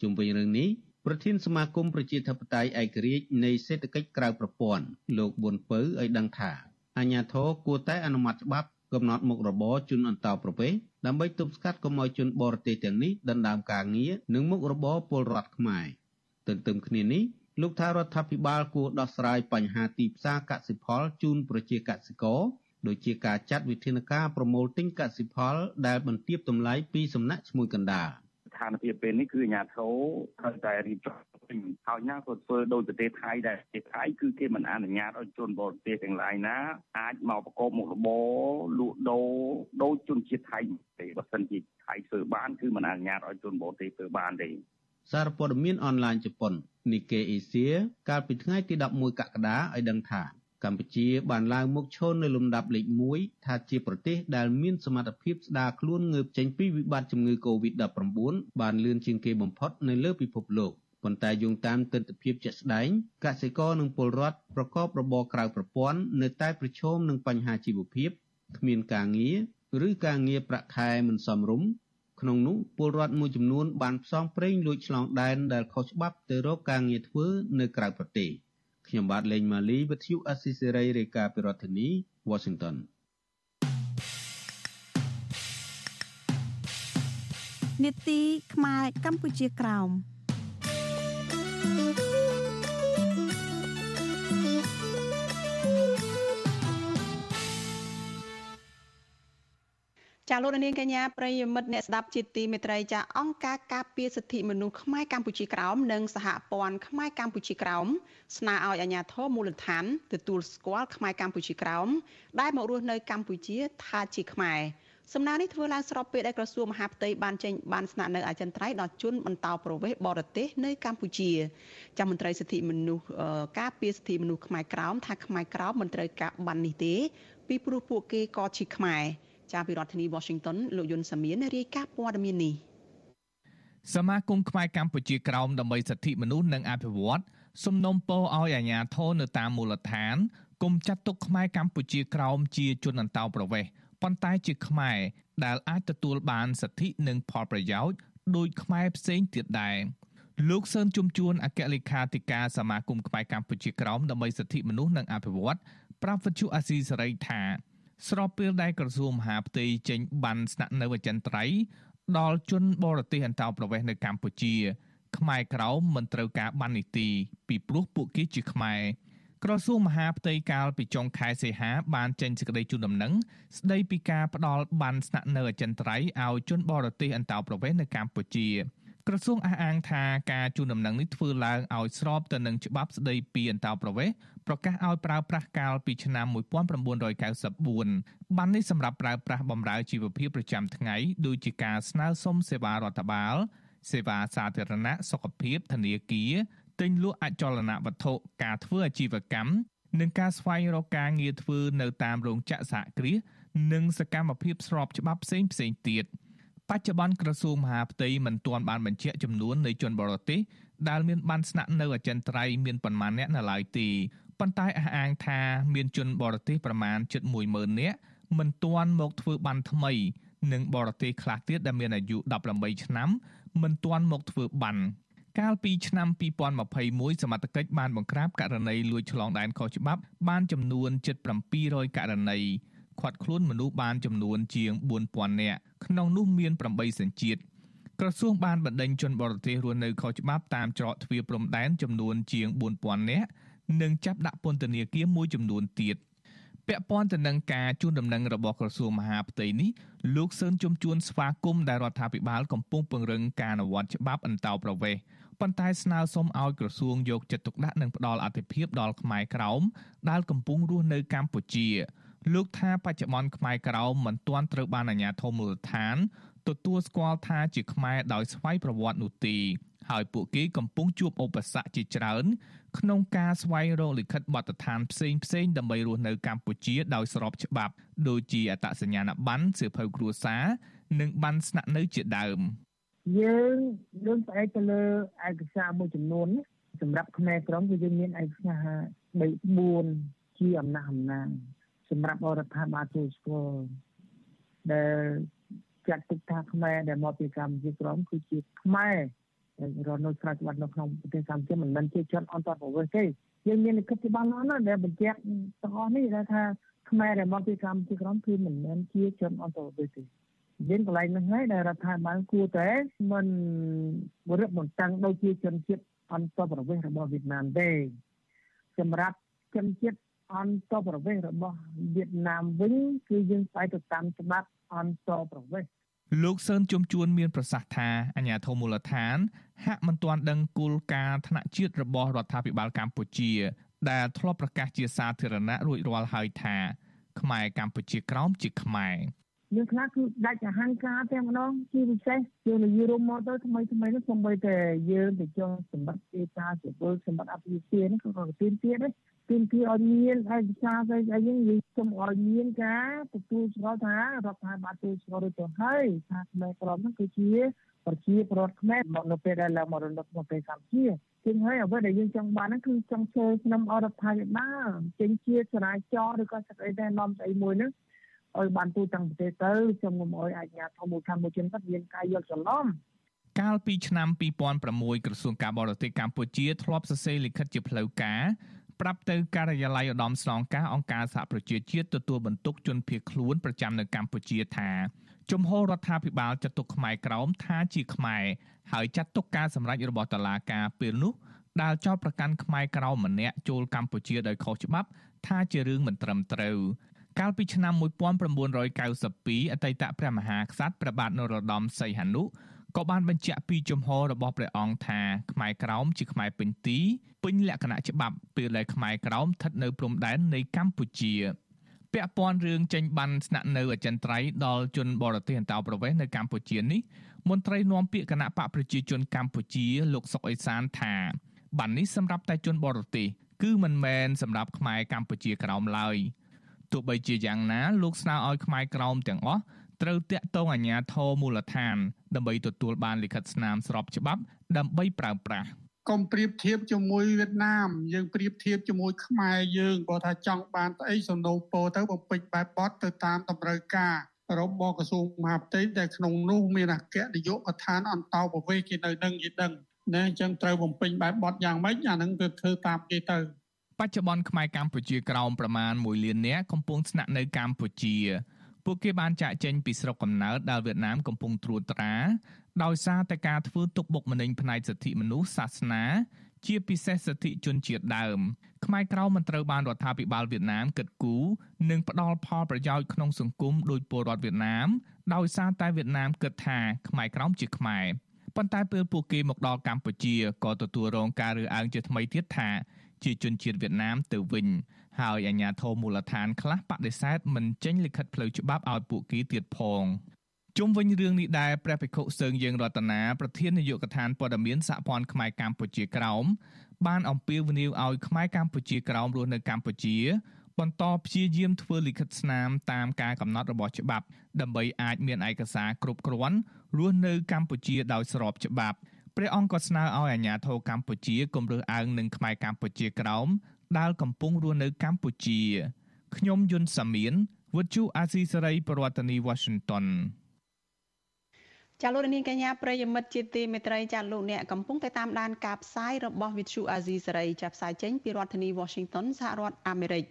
ជុំវិញរឿងនេះ ប្រធានសមាគមប្រជាធិបតេយ្យឯករាជ្យនៃសេដ្ឋកិច្ចក្រៅប្រព័ន្ធលោកប៊ុនពៅឲ្យដឹងថាអាជ្ញាធរគួរតែអនុម័តច្បាប់កំណត់មុខរបរជនអន្តោប្រវេសន៍ដើម្បីទប់ស្កាត់កុំឲ្យជនបរទេសទាំងនេះដណ្ដើមការងារនិងមុខរបរពលរដ្ឋខ្មែរទន្ទឹមគ្នានេះលោកថារដ្ឋាភិបាលគួរដោះស្រាយបញ្ហាទីផ្សារកសិផលជូនប្រជាកសិករដូចជាការចាត់វិធានការប្រមូលទិញកសិផលដែលបន្ទាបតម្លៃពីសំណាក់ឈ្មួញកណ្ដាល ស្ថានភាពពេលនេះគឺអាញាធរត្រូវតែរៀបចំវិញហើយណាក៏ធ្វើដោយប្រទេសថៃដែរប្រទេសថៃគឺគេមិនអនុញ្ញាតឲ្យជនបរទេសទាំងឡាយណាអាចមកប្រកបមុខរបរលក់ដូរដោយជនជាតិថៃទេបើសិនជាថៃធ្វើបានគឺមិនអនុញ្ញាតឲ្យជនបរទេសធ្វើបានទេសារព័ត៌មានអនឡាញជប៉ុន Nikkei Asia កាលពីថ្ងៃទី11កក្កដាឲ្យដឹងថា កម្ពុជាបានឡើងមកឈរនៅលំដាប់លេខ1ថាជាប្រទេសដែលមានសមត្ថភាពស្ដារខ្លួនងើបចេញពីវិបត្តិជំងឺ Covid-19 បានលឿនជាងគេបំផុតនៅលើពិភពលោកប៉ុន្តែយោងតាមទស្សនវិជ្ជាជាក់ស្ដែងកសិករនិងពលរដ្ឋប្រកបរបរក្រៅប្រព័ន្ធនៅតែប្រឈមនឹងបញ្ហាជីវភាពគ្មានការងារឬការងារប្រាក់ខែមិនសមរម្យក្នុងនោះពលរដ្ឋមួយចំនួនបានផ្សងព្រេងលួចឆ្លងដែនដែលខុសច្បាប់ទៅរកការងារធ្វើនៅក្រៅប្រទេស។ ខ្ញុំបាទលេងម៉ាលីវិទ្យុអស៊ីសេរីរាយការណ៍ពីរដ្ឋធានី Washington នេតិខ្មែរកម្ពុជាក្រោម ចាលោកនាងកញ្ញាប្រិយមិត្តអ្នកស្ដាប់ជាទីមេត្រីចាអង្គការការពារសិទ្ធិមនុស្សខ្មែរកម្ពុជាក្រោមនិងសហព័ន្ធខ្មែរកម្ពុជាក្រោមស្នើឲ្យអាជ្ញាធរមូលដ្ឋានទទួលស្គាល់ខ្មែរកម្ពុជាក្រោមដែលមករស់នៅកម្ពុជាថាជាខ្មែរសំណើនេះធ្វើឡើងស្របពេលដែលក្រសួងមហាផ្ទៃបានចេញបានស្នាក់នៅអចិន្ត្រៃយ៍ដល់ជនបន្តប្រវេសន៍បរទេសនៅកម្ពុជាចាំមន្ត្រីសិទ្ធិមនុស្សការពារសិទ្ធិមនុស្សខ្មែរក្រោមថាខ្មែរក្រោមមិនត្រូវការបាននេះទេពីព្រោះពួកគេក៏ជាខ្មែរ ចាពីរដ្ឋធានី Washington លោកយុនសាមៀនរាយការណ៍ព័ត៌មាននេះសមាគមខ្មែរកម្ពុជាក្រោមដើម្បីសិទ្ធិមនុស្សនិងអភិវឌ្ឍសំណុំពរឲ្យអាជ្ញាធរនៅតាមមូលដ្ឋានគុំចាត់ទុកខ្មែរកម្ពុជាក្រោមជាជនអន្តោប្រវេសន៍ប៉ុន្តែជាខ្មែរដែលអាចទទួលបានសិទ្ធិនិងផលប្រយោជន៍ដោយខ្មែរផ្សេងទៀតដែរលោកសឿនជំជួនអគ្គលេខាធិការសមាគមខ្មែរកម្ពុជាក្រោមដើម្បីសិទ្ធិមនុស្សនិងអភិវឌ្ឍប្រាប់វិទ្យុអាស៊ីសេរីថា ស្របពេលដែលក្រសួងមហាផ្ទៃចេញបានស្នាក់នៅអចិន្ត្រៃយ៍ដល់ជនបរទេសអន្តោប្រវេសន៍នៅកម្ពុជា ខ្មែរក្រោមមិនត្រូវការបាននីតិពីព្រោះពួកគេជាខ្មែរក្រសួងមហាផ្ទៃកាលពីចុងខែសីហាបានចេញសេចក្តីជូនដំណឹងស្តីពីការផ្ដល់បានស្នាក់នៅអចិន្ត្រៃយ៍ឲ្យជនបរទេសអន្តោប្រវេសន៍នៅកម្ពុជា ក្រសួងអះអាងថាការជូនដំណឹងនេះធ្វើឡើងឲ្យស្របទៅនឹងច្បាប់ស្តីពីអន្តោប្រវេសន៍ប្រកាសឲ្យប្រើប្រាស់កាលពីឆ្នាំ1994បាននេះសម្រាប់ប្រើប្រាស់បម្រើជីវភាពប្រចាំថ្ងៃដូចជាការស្នើសុំសេវារដ្ឋបាល សេវាសាធារណៈសុខភាពធនាគារទិញលក់អចលនវត្ថុការធ្វើអាជីវកម្មនិងការស្វែងរកការងារធ្វើនៅតាមរោងចក្រសហគ្រាសនិងសកម្មភាពស្របច្បាប់ផ្សេងផ្សេងទៀត បច្ចុប្បន្នក្រសួងមហាផ្ទៃមិនទាន់បានបញ្ជាក់ចំនួននៃជនបរទេសដែលមានបានស្នាក់នៅអចិន្ត្រៃយ៍មានប៉ុន្មានអ្នកនៅឡើយទេប៉ុន្តែអះអាងថាមានជនបរទេសប្រមាណជិត10000នាក់មិនទាន់មកធ្វើបានថ្មីនិងបរទេសខ្លះទៀតដែលមានអាយុ18ឆ្នាំមិនទាន់មកធ្វើបានកាលពីឆ្នាំ2021សមត្ថកិច្ចបានបង្ក្រាបករណីលួចឆ្លងដែនខុសច្បាប់បានចំនួនជិត700ករណី ឃាត់ខ្លួនមនុស្សបានចំនួនជាង4000នាក់ក្នុងនោះមាន8សញ្ជាតិក្រសួងបានបណ្ដេញជនបរទេសរស់នៅខុសច្បាប់តាមច្រកទ្វារព្រំដែនចំនួនជាង4000នាក់និងចាប់ដាក់ពន្ធនាគារមួយចំនួនទៀតពាក់ព័ន្ធទៅនឹងការជួនដំណឹងរបស់ក្រសួងមហាផ្ទៃនេះលោកសឿនជំជួនស្វាគមន៍ដែលរដ្ឋាភិបាលកំពុងពង្រឹងការអនុវត្តច្បាប់អន្តោប្រវេសន៍ប៉ុន្តែស្នើសុំឲ្យក្រសួងយកចិត្តទុកដាក់និងផ្ដល់អធិភាពដល់ខ្មែរក្រោមដែលកំពុងរស់នៅកម្ពុជា លោកថាបច្ចុប្បន្នខ្មែរក្រោមមិនទាន់ត្រូវបានអាជ្ញាធរមូលដ្ឋានទទួលស្គាល់ថាជាខ្មែរដោយស្វ័យប្រវត្តិនោះទេហើយពួកគេកំពុងជួបឧបសគ្គជាច្រើន ក្នុងការស្វែងរកលិខិតបទដ្ឋានផ្សេងផ្សេងដើម្បីរស់នៅកម្ពុជាដោយស្របច្បាប់ ដូចជាអត្តសញ្ញាណប័ណ្ណសៀវភៅគ្រួសារនិងប័ណ្ណស្នាក់នៅជាដើមយើងយើងផ្អែកទៅលើឯកសារមួយចំនួនសម្រាប់ខ្មែរក្រមគឺយើងមានឯកសារ3 4ជាអំណះអំណាង សម្រាប់រដ្ឋាភិបាលចូលស្គាល់ដែលចាត់ទុកថាខ្មែរដែលមកពីកម្ពុជាក្រមគឺជាខ្មែររស់នៅស្រេចបាត់នៅក្នុងប្រទេសកម្ពុជាមិនមែនជាជនអន្តរប្រវេសន៍ទេយើងមានលិខិតច្បាស់លាស់ណាស់ដែលបញ្ជាក់ទាំងអស់នេះថាខ្មែរដែលមកពីកម្ពុជាក្រមគឺមិនមែនជាជនអន្តរប្រវេសន៍ទេយើងកន្លែងនេះហើយដែលរដ្ឋាភិបាលគួរតែមិនរឹតបន្តឹងដូចជាជនជាតិអន្តរប្រវេសន៍របស់វៀតណាមទេសម្រាប់ជនជាតិ អន្តរប្រវេសន៍របស់វៀតណាមវិញគឺយើងស្អែកទៅតាមច្បាប់អន្តរប្រវេសន៍លោកសឿនជំជួនមានប្រសាសន៍ថាអាញាធមូលដ្ឋាន ហាក់មិនទាន់ដឹងគោលការណ៍ថ្នាក់ជាតិរបស់រដ្ឋាភិបាលកម្ពុជា ដែលធ្លាប់ប្រកាសជាសាធារណៈរួចរាល់ហើយថាខ្មែរកម្ពុជាក្រោមជាខ្មែរយើងខ្លះគឺដាច់អហង្ការតែម្ដងជាពិសេសយើងនិយាយរួមមកទៅថ្មីថ្មីនេះសូម្បីតែយើងទៅចង់សម្បត្តិទេតាជាពលសម្បត្តិអភិជានេះក៏ក៏ទៀនទៀតដែរ ទៀនទីឲ្យមានឯកសារស្អីស្អីយើងនិយាយសូមឲ្យមានការទទួលស្គាល់ថារដ្ឋាភិបាលទទួលស្គាល់ដូចទៅហើយថាខ្មែរក្រមនោះគឺជាប្រជាពលរដ្ឋខ្មែរមកនៅពេលដែលឡើងមករស់នៅក្នុងប្រទេសកម្ពុជាជាងហើយអ្វីដែលយើងចង់បានហ្នឹងគឺចង់ធ្វើក្នុងអរដ្ឋាភិបាលចេញជាចរាចរណ៍ឬក៏ស្អីដែលនាំស្អីមួយហ្នឹងឲ្យបានទូទាំងប្រទេសទៅខ្ញុំកុំឲ្យអាជ្ញាធរមូលដ្ឋានមួយជនគាត់មានការយល់ច្រឡំកាលពីឆ្នាំ2006ក្រសួងការបរទេសកម្ពុជាធ្លាប់សរសេរលិខិតជាផ្លូវការ ប្រាប់ទៅការិយាល័យឧត្តមស្នងការអង្គការសហប្រជាជាតិទទួលបន្ទុកជនភៀសខ្លួនប្រចាំនៅកម្ពុជាថាជំហររដ្ឋាភិបាលចាត់ទុកខ្មែរក្រោមថាជាខ្មែរហើយចាត់ទុកការសម្រេចរបស់តុលាការពេលនោះដែលចោទប្រកាន់ខ្មែរក្រោមម្នាក់ចូលកម្ពុជាដោយខុសច្បាប់ថាជារឿងមិនត្រឹមត្រូវកាលពីឆ្នាំ1992អតីតព្រះមហាក្សត្រព្រះបាទនរោត្តមសីហនុ ក៏បានបញ្ជាក់ពីជំហររបស់ព្រះអង្គថាខ្មែរក្រោមជាខ្មែរពេញទីពេញលក្ខណៈច្បាប់ពេលដែលខ្មែរក្រោមស្ថិតនៅព្រំដែននៃកម្ពុជាពាក់ព័ន្ធរឿងចេញបានស្នាក់នៅអចិន្ត្រៃយ៍ដល់ជនបរទេសអន្តោប្រវេសន៍នៅកម្ពុជានេះមន្ត្រីនាំពាក្យគណៈបកប្រជាជនកម្ពុជាលោកសុកអេសានថាបាននេះសម្រាប់តែជនបរទេសគឺមិនមែនសម្រាប់ខ្មែរកម្ពុជាក្រោមឡើយទោះបីជាយ៉ាងណាលោកស្នើឲ្យខ្មែរក្រោមទាំងអស់ ត្រូវតាក់ទងអាជ្ញាធរមូលដ្ឋាន ដើម្បីទទួលបានលិខិតស្នាមស្របច្បាប់ ដើម្បីប្រើប្រាស់កុំប្រៀបធៀបជាមួយវៀតណាម យើងប្រៀបធៀបជាមួយខ្មែរយើងគាត់ថាចង់បានស្អីសំណូមពរទៅបំពេញបែបបត់ទៅតាមតម្រូវការរបស់ក្រសួងមហាផ្ទៃដែលក្នុងនោះមានអគ្គនាយកដ្ឋានអន្តោប្រវេសន៍គេនៅនឹងគេដឹងណាអញ្ចឹងត្រូវបំពេញបែបបត់យ៉ាងម៉េចអាហ្នឹងគឺធ្វើតាមគេទៅបច្ចុប្បន្នខ្មែរកម្ពុជាក្រោមប្រមាណ1លាននាក់កំពុងស្នាក់នៅកម្ពុជា ពួកគេបានចាក់ចេញពីស្រុកកំណើតដែលវៀតណាមកំពុងត្រួតត្រាដោយសារតែការធ្វើទុកបុកម្នេញផ្នែកសិទ្ធិមនុស្សសាសនា ជាពិសេសសិទ្ធិជនជាតិដើមខ្មែរក្រៅមិនត្រូវបានរដ្ឋាភិបាលវៀតណាមគិតគូរនិងផ្ដល់ផលប្រយោជន៍ក្នុងសង្គមដោយពលរដ្ឋវៀតណាមដោយសារតែវៀតណាមគិតថាខ្មែរក្រៅជាខ្មែរប៉ុន្តែពេលពួកគេមកដល់កម្ពុជាក៏ទទួលរងការរើសអើងជាថ្មីទៀតថា ជាជនជាតិវៀតណាមទៅវិញហើយអាជ្ញាធរមូលដ្ឋានខ្លះបដិសេធមិនចេញលិខិតផ្លូវច្បាប់ឲ្យពួកគេទៀតផងជុំវិញរឿងនេះដែរព្រះភិក្ខុសើងយើងរតនាប្រធាននាយកដ្ឋានព័ត៌មានសហព័ន្ធខ្មែរកម្ពុជាក្រោមបានអំពាវនាវឲ្យខ្មែរកម្ពុជាក្រោមរស់នៅកម្ពុជាបន្តព្យាយាមធ្វើលិខិតស្នាមតាមការកំណត់របស់ច្បាប់ ដើម្បីអាចមានឯកសារគ្រប់គ្រាន់រស់នៅកម្ពុជាដោយស្របច្បាប់ ព្រះអង្គក៏ស្នើឲ្យអាជ្ញាធរកម្ពុជាគម្រើសអើងនឹងខ្មែរកម្ពុជាក្រោមដែលកំពុងរស់នៅកម្ពុជាខ្ញុំយុនសាមៀនវុទ្ធុអាស៊ីសេរីប្រធានាធិបតី Washington ចាលោកនាងកញ្ញាប្រិយមិត្តជាទីមេត្រីចាលោកអ្នកកំពុងតែតាមដានការផ្សាយរបស់ Vithu Azizi សេរីចាប់ផ្សាយចេញពីរដ្ឋធានី Washington សហរដ្ឋអាមេរិក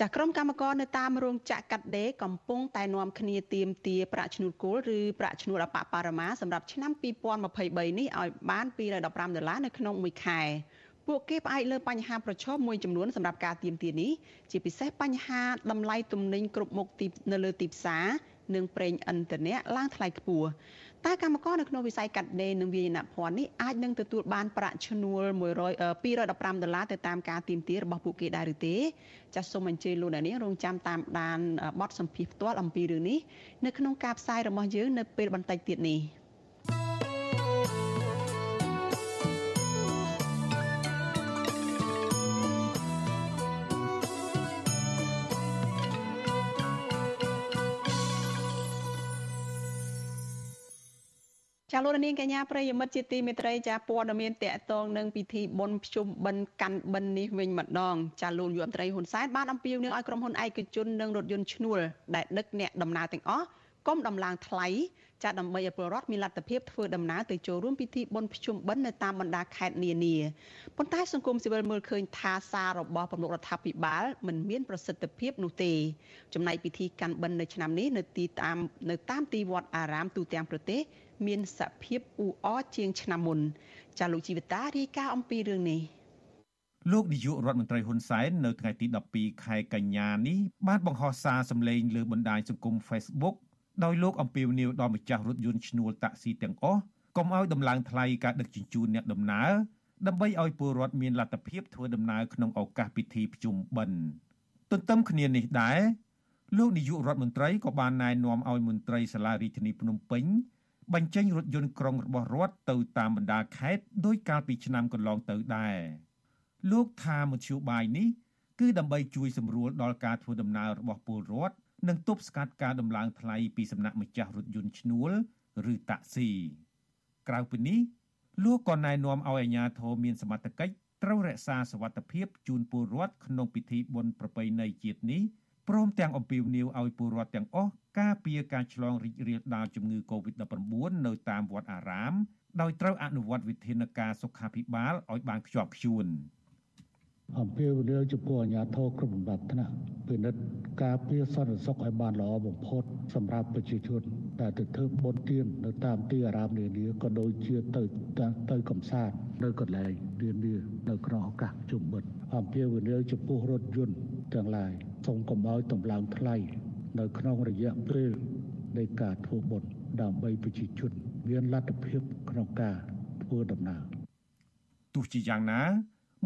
ចាក្រុមកម្មករនៅតាមរោងចក្រកាត់ដេរកំពុងតែនាំគ្នាទៀមទាប្រាក់ឈ្នួលគោលឬប្រាក់ឈ្នួលអបបរមាសម្រាប់ឆ្នាំ2023នេះឲ្យបាន215ដុល្លារនៅក្នុងមួយខែពួកគេផ្អែកលើបញ្ហាប្រឈមមួយចំនួនសម្រាប់ការទៀមទានេះជាពិសេសបញ្ហាតម្លៃទំនិញគ្រប់មុខទីនៅលើទីផ្សារនិងប្រេងឥន្ធនៈឡើងថ្លៃខ្ពស់ តើកម្មករនៅក្នុងវិស័យកាត់ដេរនិងវាយនភ័ណ្ឌនេះអាចនឹងទទួលបានប្រាក់ឈ្នួល100 215ដុល្លារទៅតាមការទៀមទារបស់ពួកគេដែរឬទេចាសសូមអញ្ជើញលោកអ្នកនាងរងចាំតាមដានបទសម្ភាសន៍ផ្ទាល់អំពីរឿងនេះនៅក្នុងការផ្សាយរបស់យើងនៅពេលបន្តិចទៀតនេះ។ ចាលោកនាងកញ្ញាប្រិយមិត្តជាទីមេត្រីចាព័ត៌មានតកតងនឹងពិធីបុណ្យភ្ជុំបិណ្ឌកាន់បិណ្ឌនេះវិញម្ដងចាលោកយមត្រីហ៊ុនសែនបានអំពាវនាវឲ្យក្រុមហ៊ុនឯកជននិងរថយន្តឈ្នួលដែលដឹកអ្នកដំណើរទាំងអស់កុំដំឡើងថ្លៃចាដើម្បីឲ្យពលរដ្ឋមានលទ្ធភាពធ្វើដំណើរទៅចូលរួមពិធីបុណ្យភ្ជុំបិណ្ឌនៅតាមបណ្ដាខេត្តនានាប៉ុន្តែសង្គមស៊ីវិលមើលឃើញថាសាររបស់ប្រមុខរដ្ឋាភិបាលមិនមានប្រសិទ្ធភាពនោះទេចំណែកពិធីកាន់បិណ្ឌនៅឆ្នាំនេះនៅទីតាមនៅតាមទីវត្តអារាមទូទាំងប្រទេស មានសភាពអ៊ូអរជាងឆ្នាំមុនចាលោកជីវតារាយការណ៍អំពីរឿងនេះលោកនាយករដ្ឋមន្ត្រីហ៊ុនសែននៅថ្ងៃទី12ខែកញ្ញានេះបានបង្ហោះសារសម្លេងលើបណ្ដាញសង្គម Facebook ដោយលោកអំពាវនាវដល់ម្ចាស់រថយន្តឈ្នួលតាក់ស៊ីទាំងអស់កុំឲ្យដំឡើងថ្លៃការដឹកជញ្ជូនអ្នកដំណើរដើម្បីឲ្យពលរដ្ឋមានលទ្ធភាពធ្វើដំណើរក្នុងឱកាសពិធីប្រជុំបិណ្ឌទន្ទឹមគ្នានេះដែរលោកនាយករដ្ឋមន្ត្រីក៏បានណែនាំឲ្យមន្ត្រីសាលារដ្ឋាភិបាលភ្នំពេញ បញ្ចេញរថយន្តក្រុងរបស់រដ្ឋទៅតាមបណ្ដាខេត្តដោយកាលពីឆ្នាំកន្លងទៅដែរលោកថាមធ្យោបាយនេះគឺដើម្បីជួយសម្រួលដល់ការធ្វើដំណើររបស់ពលរដ្ឋនិងទប់ស្កាត់ការដំឡើងថ្លៃពីសំណាក់ម្ចាស់រថយន្តឈ្នួលឬតាក់ស៊ីក្រៅពីនេះលោកក៏ណែនាំឲ្យអាជ្ញាធរមានសមត្ថកិច្ចត្រូវរក្សាសវត្ថិភាពជូនពលរដ្ឋក្នុងពិធីបុណ្យប្រពៃណីជាតិនេះ ព្រមទាំងអំពាវនាវឲ្យពលរដ្ឋទាំងអស់ការពារការឆ្លងរីករាលដាលជំងឺ Covid-19 នៅតាមវត្តអារាម ដោយត្រូវអនុវត្តវិធានការសុខាភិបាលឲ្យបានខ្ជាប់ខ្ជួនអំពាវនាវចំពោះអាជ្ញាធរគ្រប់លំដាប់ថ្នាក់ពិនិត្យការពារសន្តិសុខឲ្យបានល្អបំផុតសម្រាប់ប្រជាជនដែលទៅធ្វើបុណ្យទាននៅតាមទីអារាមនានាក៏ដូចជាទៅទៅកំសាន្តនៅកន្លែងនានានៅក្នុងឱកាសជុំបិណ្ឌអំពាវនាវចំពោះរថយន្តទាំងឡាយ សូមកុំឲ្យតម្លើងថ្លៃនៅក្នុងរយៈពេលនៃការធ្វើបុណ្យដើម្បីប្រជាជន មានលទ្ធភាពក្នុងការធ្វើដំណើរទោះជាយ៉ាងណា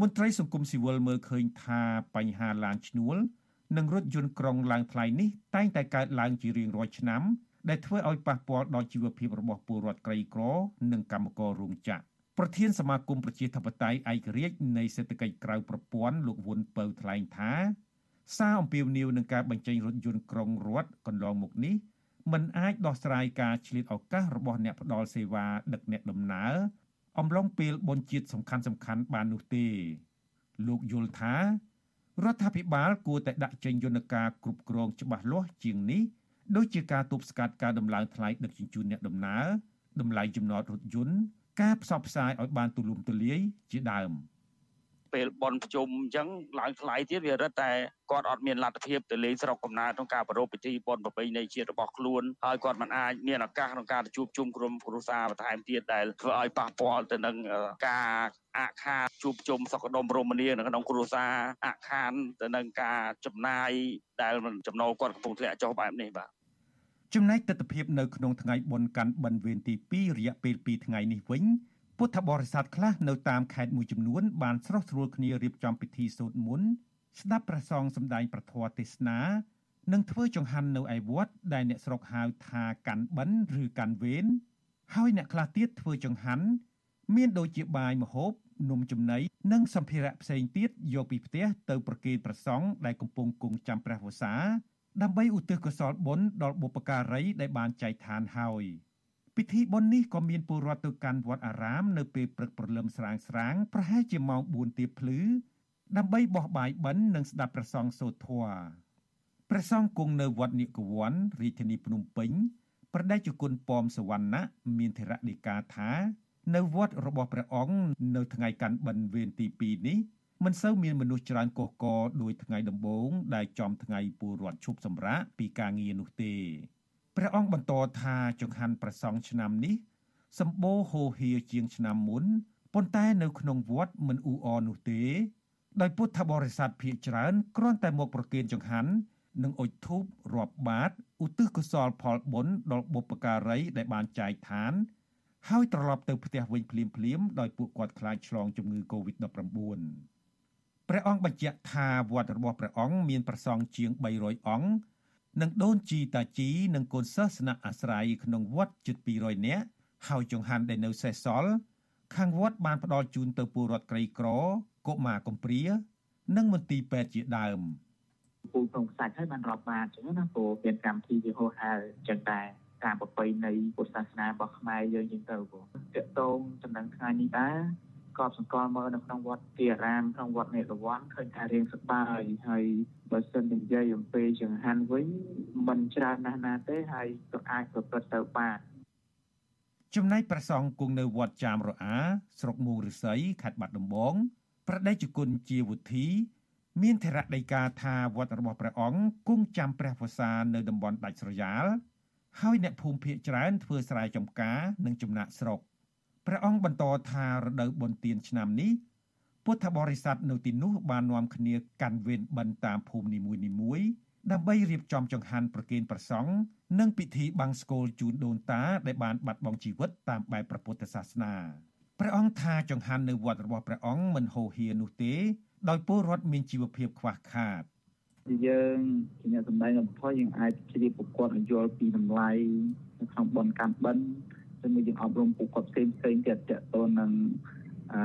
មន្ត្រីសង្គមស៊ីវិលមើលឃើញថាបញ្ហាឡានឈ្នួល និងរថយន្តក្រុងឡើងថ្លៃនេះតែងតែកើតឡើងជារៀងរាល់ឆ្នាំដែលធ្វើឲ្យប៉ះពាល់ដល់ជីវភាពរបស់ពលរដ្ឋក្រីក្រ និងកម្មកររោងចក្រប្រធានសមាគមប្រជាធិបតេយ្យឯករាជ្យនៃសេដ្ឋកិច្ចក្រៅប្រព័ន្ធលោកវុនពៅថ្លែងថា សារអំពាវនាវនឹងការបញ្ចេញរថយន្តក្រុងរដ្ឋកន្លងមកនេះมันអាចដោះស្រាយការឆ្លៀតឱកាសរបស់អ្នកផ្ដល់សេវាដឹកអ្នកដំណើរអំឡុងពេលបុណ្យជាតិសំខាន់សំខាន់បាននោះទេលោកយល់ថារដ្ឋាភិបាលគួរតែដាក់ចេញយន្តការគ្រប់គ្រងច្បាស់លាស់ជាងនេះដូចជាការទប់ស្កាត់ការដំឡើងថ្លៃដឹកជញ្ជូនអ្នកដំណើរតម្លៃចំណតរថយន្តការផ្សព្វផ្សាយឲ្យបានទូលំទូលាយជាដើម។ ពេលបនប្រជុំអញ្ចឹងឡើងថ្លៃទៀតវារឹតតែគាត់អត់មានលទ្ធភាពទៅលេងស្រុកកំណើតក្នុងការប្រារព្ធពិធីបនប្រពៃណីជាតិរបស់ខ្លួនហើយគាត់មិនអាចមានឱកាសក្នុងការជួបជុំក្រុមគ្រួសារបន្ថែមទៀតដែលធ្វើឲ្យប៉ះពាល់ទៅនឹងការអខាតជួបជុំសុខដុមរមនានៅក្នុងគ្រួសារអខានទៅនឹងការចំណាយដែលចំណូលគាត់កំពុងធ្លាក់ចុះបែបនេះបាទចំណែកទស្សនវិជ្ជានៅក្នុងថ្ងៃបុណ្យកាន់បិណ្ឌវេនទី2រយៈពេល2ថ្ងៃនេះវិញ ពុទ្ធបរិស័ទខ្លះនៅតាមខេត្តមួយចំនួនបានស្រស់ស្រួលគ្នារៀបចំពិធីសូត្រមន្តស្ដាប់ព្រះសង្ឃសម្ដែងប្រធមទេសនានិងធ្វើចង្ហាន់នៅឯវត្តដែលអ្នកស្រុកហៅថាកាន់បិណ្ឌឬកាន់វេនហើយអ្នកខ្លះទៀតធ្វើចង្ហាន់មានដូចជាបាយម្ហូបនំចំណីនិងសម្ភារៈផ្សេងទៀតយកពីផ្ទះទៅប្រគេនព្រះសង្ឃដែលកំពុងគង់ចាំព្រះវស្សាដើម្បីឧទ្ទិសកុសលបុណ្យដល់បុព្វការីដែលបានចែកឋានហើយ។ ពិធីបុណ្យនេះក៏មានពលរដ្ឋទៅកាន់វត្តអារាមនៅពេលព្រឹកព្រលឹមស្រាងស្រាងប្រហែលជាម៉ោង4ទៀបភ្លឺដើម្បីបោះបាយបិណ្ឌនិងស្ដាប់ព្រះសង្ឃសូត្រធម៌ព្រះសង្ឃគង់នៅវត្តនិកវ័នរាជធានីភ្នំពេញប្រដេជគុណប៉មសវណ្ណៈមានធរៈដីកាថានៅវត្តរបស់ព្រះអង្គនៅថ្ងៃកាន់បិណ្ឌវេនទី2នេះមិនសូវមានមនុស្សច្រើនកុះករដោយថ្ងៃដំបូងដែលចំថ្ងៃពលរដ្ឋឈប់សម្រាកពីការងារនោះទេ ព្រះអង្គបន្តថាចង្ហាន់ប្រសង់ឆ្នាំនេះសម្បូរហូរហៀជាងឆ្នាំមុនប៉ុន្តែនៅក្នុងវត្តមិនអ៊ូអរនោះទេ ដោយពុទ្ធបរិស័ទភាគច្រើនគ្រាន់តែមកប្រគេនចង្ហាន់និងអុជធូបរាប់បាតឧទ្ទិសកុសលផលបុណ្យដល់បុព្វការីដែលបានចែកឋាន ហើយត្រឡប់ទៅផ្ទះវិញភ្លាមៗដោយពួកគាត់ខ្លាចឆ្លងជំងឺ Covid-19 ព្រះអង្គបញ្ជាក់ថាវត្តរបស់ព្រះអង្គមានប្រសង់ជាង300អង្គ និងដូនជីតាជីនិងកូនសិស្សស្នាក់អាស្រ័យក្នុងវត្តជិត200នាក់ហើយចង្ហាន់ដែលនៅសេសសល់ខាងវត្តបានផ្ដល់ជូនទៅពលរដ្ឋក្រីក្រកុមារកំព្រា និងមន្ទីរពេទ្យជាដើមពូក្នុងខ្សាច់ហើយបានរាប់បានអញ្ចឹងណាព្រោះមានកម្មវិធីវាហោហែអញ្ចឹងដែរតាមប្រពៃណីពុទ្ធសាសនារបស់ខ្មែរយើងយើងទៅព្រោះតកតងចំណងថ្ងៃនេះដែរ កប់សង្កល់មើលនៅក្នុងវត្តទីអារាមក្នុងវត្តនេរវ័នឃើញថារៀងសប្បាយហើយបើសិននិយាយអំពីចង្ហាន់វិញมันច្រើនណាស់ណាទេហើយក៏អាចប្រព្រឹត្តទៅបានចំណែកប្រសងគង់នៅវត្តចាមរអាស្រុកមូងរិស័យខេត្តបាត់ដំបងប្រដេជគុណជាវុធី មានធរៈដីកាថាវត្តរបស់ព្រះអង្គគង់ចាំព្រះវស្សានៅតំបន់ដាច់ស្រយាលហើយអ្នកភូមិភាគច្រើនធ្វើស្រែចម្ការនិងចំណាក់ស្រុក ព្រះអង្គបន្តថារដូវបុណ្យទានឆ្នាំនេះពុទ្ធបរិស័ទនៅទីនោះបាននាំគ្នាកាន់វេនបិណ្ឌតាមភូមិនីមួយៗដើម្បីរៀបចំចង្ហាន់ប្រគេនព្រះសង្ឃនិងពិធីបង្សកូលជូនដូនតាដែលបានបាត់បង់ជីវិតតាមបែបព្រះពុទ្ធសាសនាព្រះអង្គថាចង្ហាន់នៅវត្តរបស់ព្រះអង្គមិនហូរហៀនោះទេ ដោយពលរដ្ឋមានជីវភាពខ្វះខាតយើងជាអ្នកសម្ដែងបំផុសយើងអាចជ្រាបប្រកបឲ្យយល់ពីតម្លៃនៅក្នុងបនកម្មបិណ្ឌ ជាមួយយើងអប់រំពួកគាត់ផ្សេងផ្សេងទៀតតទៅនឹងអឺ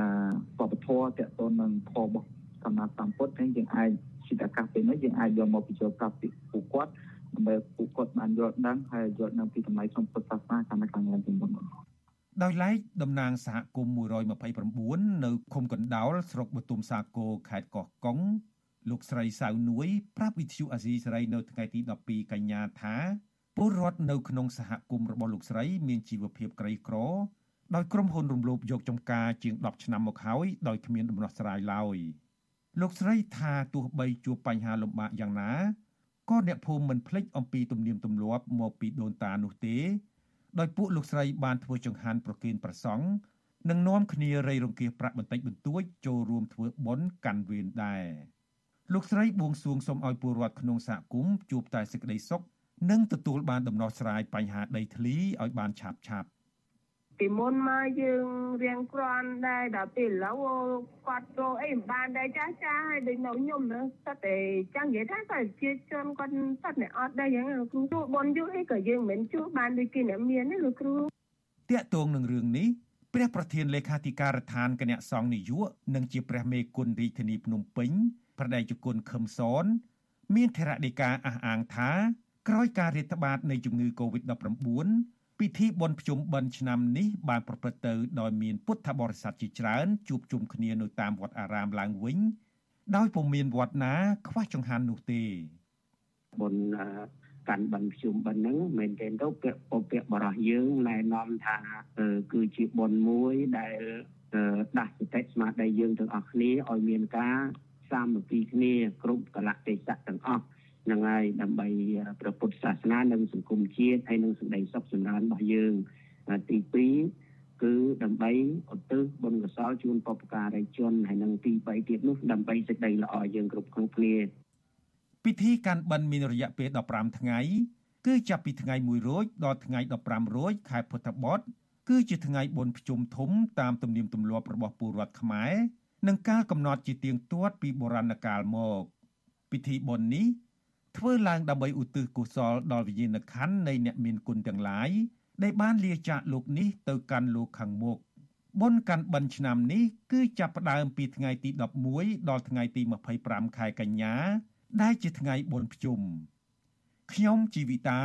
វប្បធម៌តទៅនឹងធម៌របស់សម្មាសម្ពុទ្ធហ្នឹងយើងអាចជាឱកាសពេលនេះយើងអាចយកមកបញ្ចូលប្រាប់ពីពួកគាត់ដើម្បីពួកគាត់បានយល់ដឹងហើយយល់នៅពីតម្លៃក្នុងពុទ្ធសាសនាកាន់តែខ្លាំងឡើងជាងមុនដោយឡែកតំណាងសហគមន៍129នៅឃុំកណ្ដោលស្រុកបទុមសាគរខេត្តកោះកុងលោកស្រីសៅនួយប្រាប់វិទ្យុអាស៊ីសេរីនៅថ្ងៃទី12កញ្ញាថា ពលរដ្ឋនៅក្នុងសហគមន៍របស់លោកស្រី មានជីវភាពក្រីក្រដោយក្រុមហ៊ុនរំលោភយកចំការជាង10ឆ្នាំមកហើយដោយគ្មានដំណោះស្រាយឡើយលោកស្រីថាទោះបីជួបបញ្ហាលំបាកយ៉ាងណាក៏អ្នកភូមិមិនភ្លេចអំពីទំនៀមទម្លាប់មកពីដូនតានោះទេ ដោយពួកលោកស្រីបានធ្វើចង្ហាន់ប្រគេនព្រះសង្ឃនិងនាំគ្នារៃរង្គៀសប្រាក់បន្តិចបន្តួចចូលរួមធ្វើបុណ្យកាន់វេនដែរលោកស្រីបួងសួងសូមឲ្យពលរដ្ឋក្នុងសហគមន៍ជួបតែសេចក្តីសុខ និងទទួលបានដំណោះស្រាយបញ្ហាដីធ្លីឲ្យបានឆាប់ឆាប់ពីមុនមកយើងរៀងក្រាន់ដែរដល់ពេលឥឡូវគាត់ចូលអីមិនបានដែរចាស់ចាស់ហើយដូចនៅខ្ញុំទៅស្ទតែចាំនិយាយថាគាត់ជាជនគាត់ស្ទតែអត់ដែរយ៉ាងគ្រូជួបនយូរអីក៏យើងមិនជួបបានដូចគេអ្នកមានទេលោកគ្រូតាក់ទងនឹងរឿងនេះព្រះប្រធានលេខាធិការដ្ឋានគណៈសង្ឃនយោជនិងជាព្រះមេគុណរាជធានីភ្នំពេញប្រដេជគុណខឹមសនមានធរណីកាអះអាងថា ក្រោយការរាតត្បាតនៃជំងឺ Covid-19 ពិធីបុណ្យភ្ជុំបិណ្ឌឆ្នាំនេះបានប្រព្រឹត្តទៅដោយមានពុទ្ធបរិស័ទជាច្រើនជួបជុំគ្នានៅតាមវត្តអារាមឡើងវិញដោយពុំមានវត្តណាខ្វះចង្ហាន់នោះទេបុណ្យកាន់បិណ្ឌភ្ជុំបិណ្ឌហ្នឹងមែនទែនទៅពាក្យពពាក្យបរោះយើងណែនាំថាគឺជាបុណ្យមួយដែលដាស់សតិស្មារតីយើងទាំងអស់គ្នាឲ្យមានការសាមគ្គីគ្នាគ្រប់កលៈទេសៈទាំងអស់ នឹងហើយដើម្បីព្រះពុទ្ធសាសនានិងសង្គមជាតិហើយនិងសេចក្តីសុខចម្រើនរបស់យើងទី2គឺដើម្បីឧទ្ទិសបុណ្យកុសលជូនបុព្វការីជនហើយនិងទី3ទៀតនោះដើម្បីសេចក្តីល្អយើងគ្រប់គ្រប់គ្នាពិធីកាន់បិណ្ឌមានរយៈពេល15ថ្ងៃគឺចាប់ពីថ្ងៃ1រោចដល់ថ្ងៃ15រោចខែពុទ្ធបុត្រគឺជាថ្ងៃបុណ្យភ្ជុំធំតាមទំនៀមទម្លាប់របស់ពលរដ្ឋខ្មែរនិងការកំណត់ជាទៀងទាត់ពីបុរាណកាលមក ពិធីបុណ្យនេះ ធ្វើឡើងដើម្បីឧទ្ទិសកុសលដល់វិញ្ញាណក្ខន្ធនៃអ្នកមានគុណទាំងឡាយដែលបានលាចាកលោកនេះទៅកាន់លោកខាងមុខបុណ្យកាន់បិណ្ឌឆ្នាំនេះគឺចាប់ផ្ដើមពីថ្ងៃទី11ដល់ថ្ងៃទី25ខែកញ្ញា ដែលជាថ្ងៃបុណ្យភ្ជុំខ្ញុំជីវិតា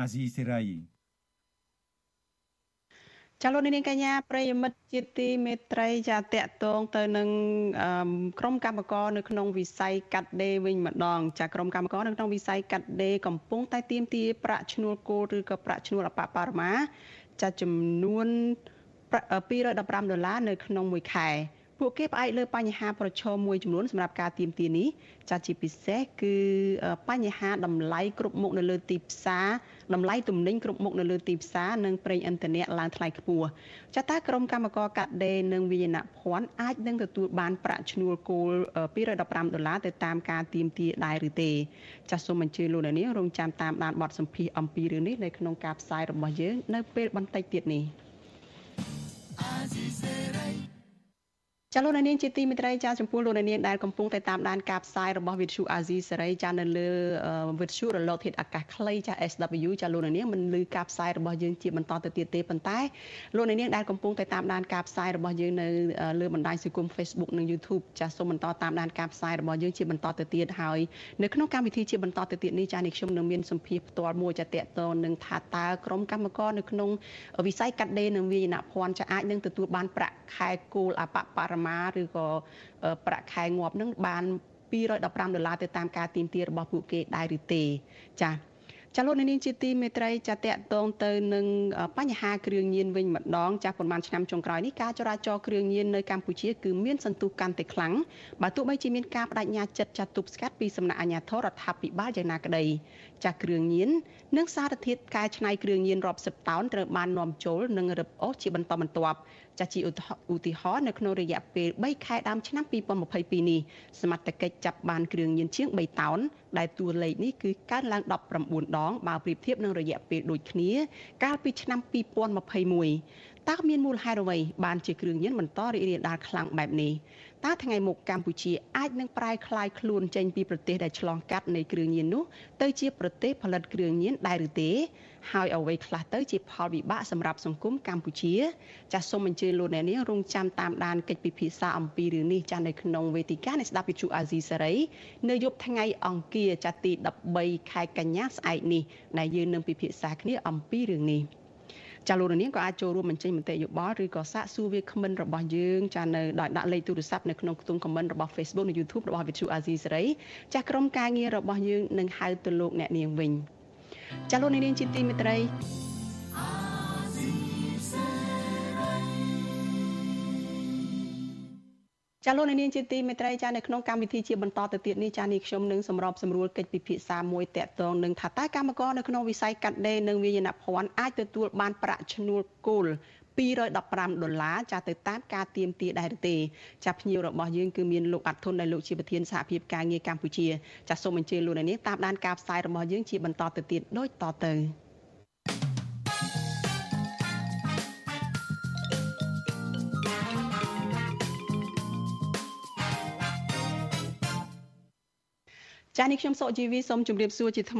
អាស៊ីសេរី ចាលោកនាងកញ្ញាប្រិយមិត្តជាទីមេត្រីចាតកតងទៅនឹងក្រុមកម្មការនៅក្នុងវិស័យកាត់ដេរវិញម្ដងចាក្រុមកម្មការនៅក្នុងវិស័យកាត់ដេរកំពុងតែទាមទារប្រាក់ឈ្នួលគោលឬក៏ប្រាក់ឈ្នួលអបបរមាចាចំនួន215ដុល្លារនៅក្នុងមួយខែ ពួកគេផ្អែកលើបញ្ហាប្រឈមមួយចំនួនសម្រាប់ការទៀមទានេះចាត់ជាពិសេសគឺបញ្ហាតម្លៃគ្រប់មុខនៅលើទីផ្សារតម្លៃទំនិញគ្រប់មុខនៅលើទីផ្សារនិងប្រេងឥន្ធនៈឡើងថ្លៃខ្ពស់ចាត់តើក្រុមកម្មការកាត់ដេរនិងវិញ្ញាណភ័ណ្ឌអាចនឹងទទួលបានប្រាក់ឈ្នួលគោល215ដុល្លារទៅតាមការទៀមទាដែរឬទេចាសសូមអញ្ជើញលោកអ្នកនាងរងចាំតាមដានបទសម្ភាសអំពីរឿងនេះនៅក្នុងការផ្សាយរបស់យើងនៅពេលបន្តិចទៀតនេះ ចាលោកនាងជាទីមេត្រីចាចំពោះលោកនាងដែលកំពុងតែតាមដានការផ្សាយរបស់វិទ្យុអាស៊ីសេរីចានៅលើវិទ្យុរលកធាតុអាកាសខ្លីចា SW ចាលោកនាងមិនលឺការផ្សាយរបស់យើងជាបន្តទៅទៀតទេប៉ុន្តែលោកនាងដែលកំពុងតែតាមដានការផ្សាយរបស់យើងនៅលើបណ្ដាញសង្គម Facebook និង YouTube ចាសូមបន្តតាមដានការផ្សាយរបស់យើងជាបន្តទៅទៀតហើយនៅក្នុងកម្មវិធីជាបន្តទៅទៀតនេះចានេះខ្ញុំនឹងមានសម្ភារផ្ទាល់មួយចាតកតនឹងថាតើក្រុមកម្មករនៅក្នុងវិស័យកាត់ដេរនិងវាយនភ័ណ្ឌចាអាចនឹងទទួលបានប្រាក់ខែគោលអបបរមាឬក៏ប្រាក់ខែងាប់នឹងបាន215ដុល្លារទៅតាមការទីមទារបស់ពួកគេដែរឬទេចា៎ ចាលោកនាងជាទីមេត្រីចាតកតងទៅនឹងបញ្ហាគ្រឿងញៀនវិញម្ដងចាស់ប្រហែលឆ្នាំចុងក្រោយនេះការចរាចរណ៍គ្រឿងញៀននៅកម្ពុជាគឺមានសន្ទុះកាន់តែខ្លាំងបើទោះបីជាមានការបដិញ្ញាចិត្តចាត់ទប់ស្កាត់ពីសំណាក់អាជ្ញាធររដ្ឋាភិបាលយ៉ាងណាក្តីចាស់គ្រឿងញៀននិងសារធាតុកែច្នៃគ្រឿងញៀនរាប់សិបតោនត្រូវបាននាំចូលនិងរឹបអូសជាបន្តបន្ទាប់ចាស់ជាឧទាហរណ៍នៅក្នុងរយៈពេល3ខែដើមឆ្នាំ2022នេះសមត្ថកិច្ចចាប់បានគ្រឿងញៀនជាង3តោនដែលតួលេខនេះគឺកើនឡើង19ដងបើប្រៀបធៀបនឹងរយៈពេលដូចគ្នា កាលពីឆ្នាំ2021តើមានមូលហេតុអ្វីបានជាគ្រឿងញៀនបន្តរីករាលដាលខ្លាំងបែបនេះតើថ្ងៃមុខកម្ពុជាអាចនឹងប្រែក្លាយខ្លួនចេញពីប្រទេសដែលឆ្លងកាត់នៃគ្រឿងញៀននោះទៅជាប្រទេសផលិតគ្រឿងញៀនដែរឬទេ ហើយអ្វីខ្លះទៅជាផលវិបាកសម្រាប់សង្គមកម្ពុជាចាសសូមអញ្ជើញលោកអ្នកនាងរងចាំតាមដានកិច្ចពិភាក្សាអំពីរឿងនេះចាសនៅក្នុងវេទិកានៃស្ដាប់វិទ្យុអាស៊ីសេរីនៅយប់ថ្ងៃអង្គារចាស់ទី13ខែកញ្ញាស្អែកនេះដែលយើងនឹងពិភាក្សាគ្នាអំពីរឿងនេះ។ចាលោកនាងក៏អាចចូលរួមបញ្ចេញមតិយោបល់ឬក៏សាកសួរវាគ្មិនរបស់យើងចានៅដោយដាក់លេខទូរស័ព្ទនៅក្នុងខ្ទង់ comment របស់ Facebook និង YouTube របស់ Vithu Azizi សេរីចាក្រុមការងាររបស់យើងនឹងហៅទៅលោកអ្នកនាងវិញ ចាលោកនាងជាទីមេត្រីចាលោកនាងជាទីមេត្រីចានៅក្នុងកម្មវិធីជាបន្តទៅទៀតនេះចានេះខ្ញុំនឹងសម្របសម្រួលកិច្ចពិភាក្សាមួយតកតងនឹងថាតើកម្មករនៅក្នុងវិស័យកាត់ដេរនិងវាយនភ័ណ្ឌអាចទទួលបានប្រាក់ឈ្នួលគោល 215ដុល្លារចាទៅតាមការទៀមទាដែរទេចាភ្ញៀវរបស់យើងគឺមានលោកអាត់ធុនដែលលោកជាប្រធានសហភាពការងារកម្ពុជាចាសូមអញ្ជើញលោកនាងតាមដានការផ្សាយរបស់យើងជាបន្តទៅទៀតដូចតទៅចានេះខ្ញុំសុកជីវីសូមជម្រាបសួរជាថ្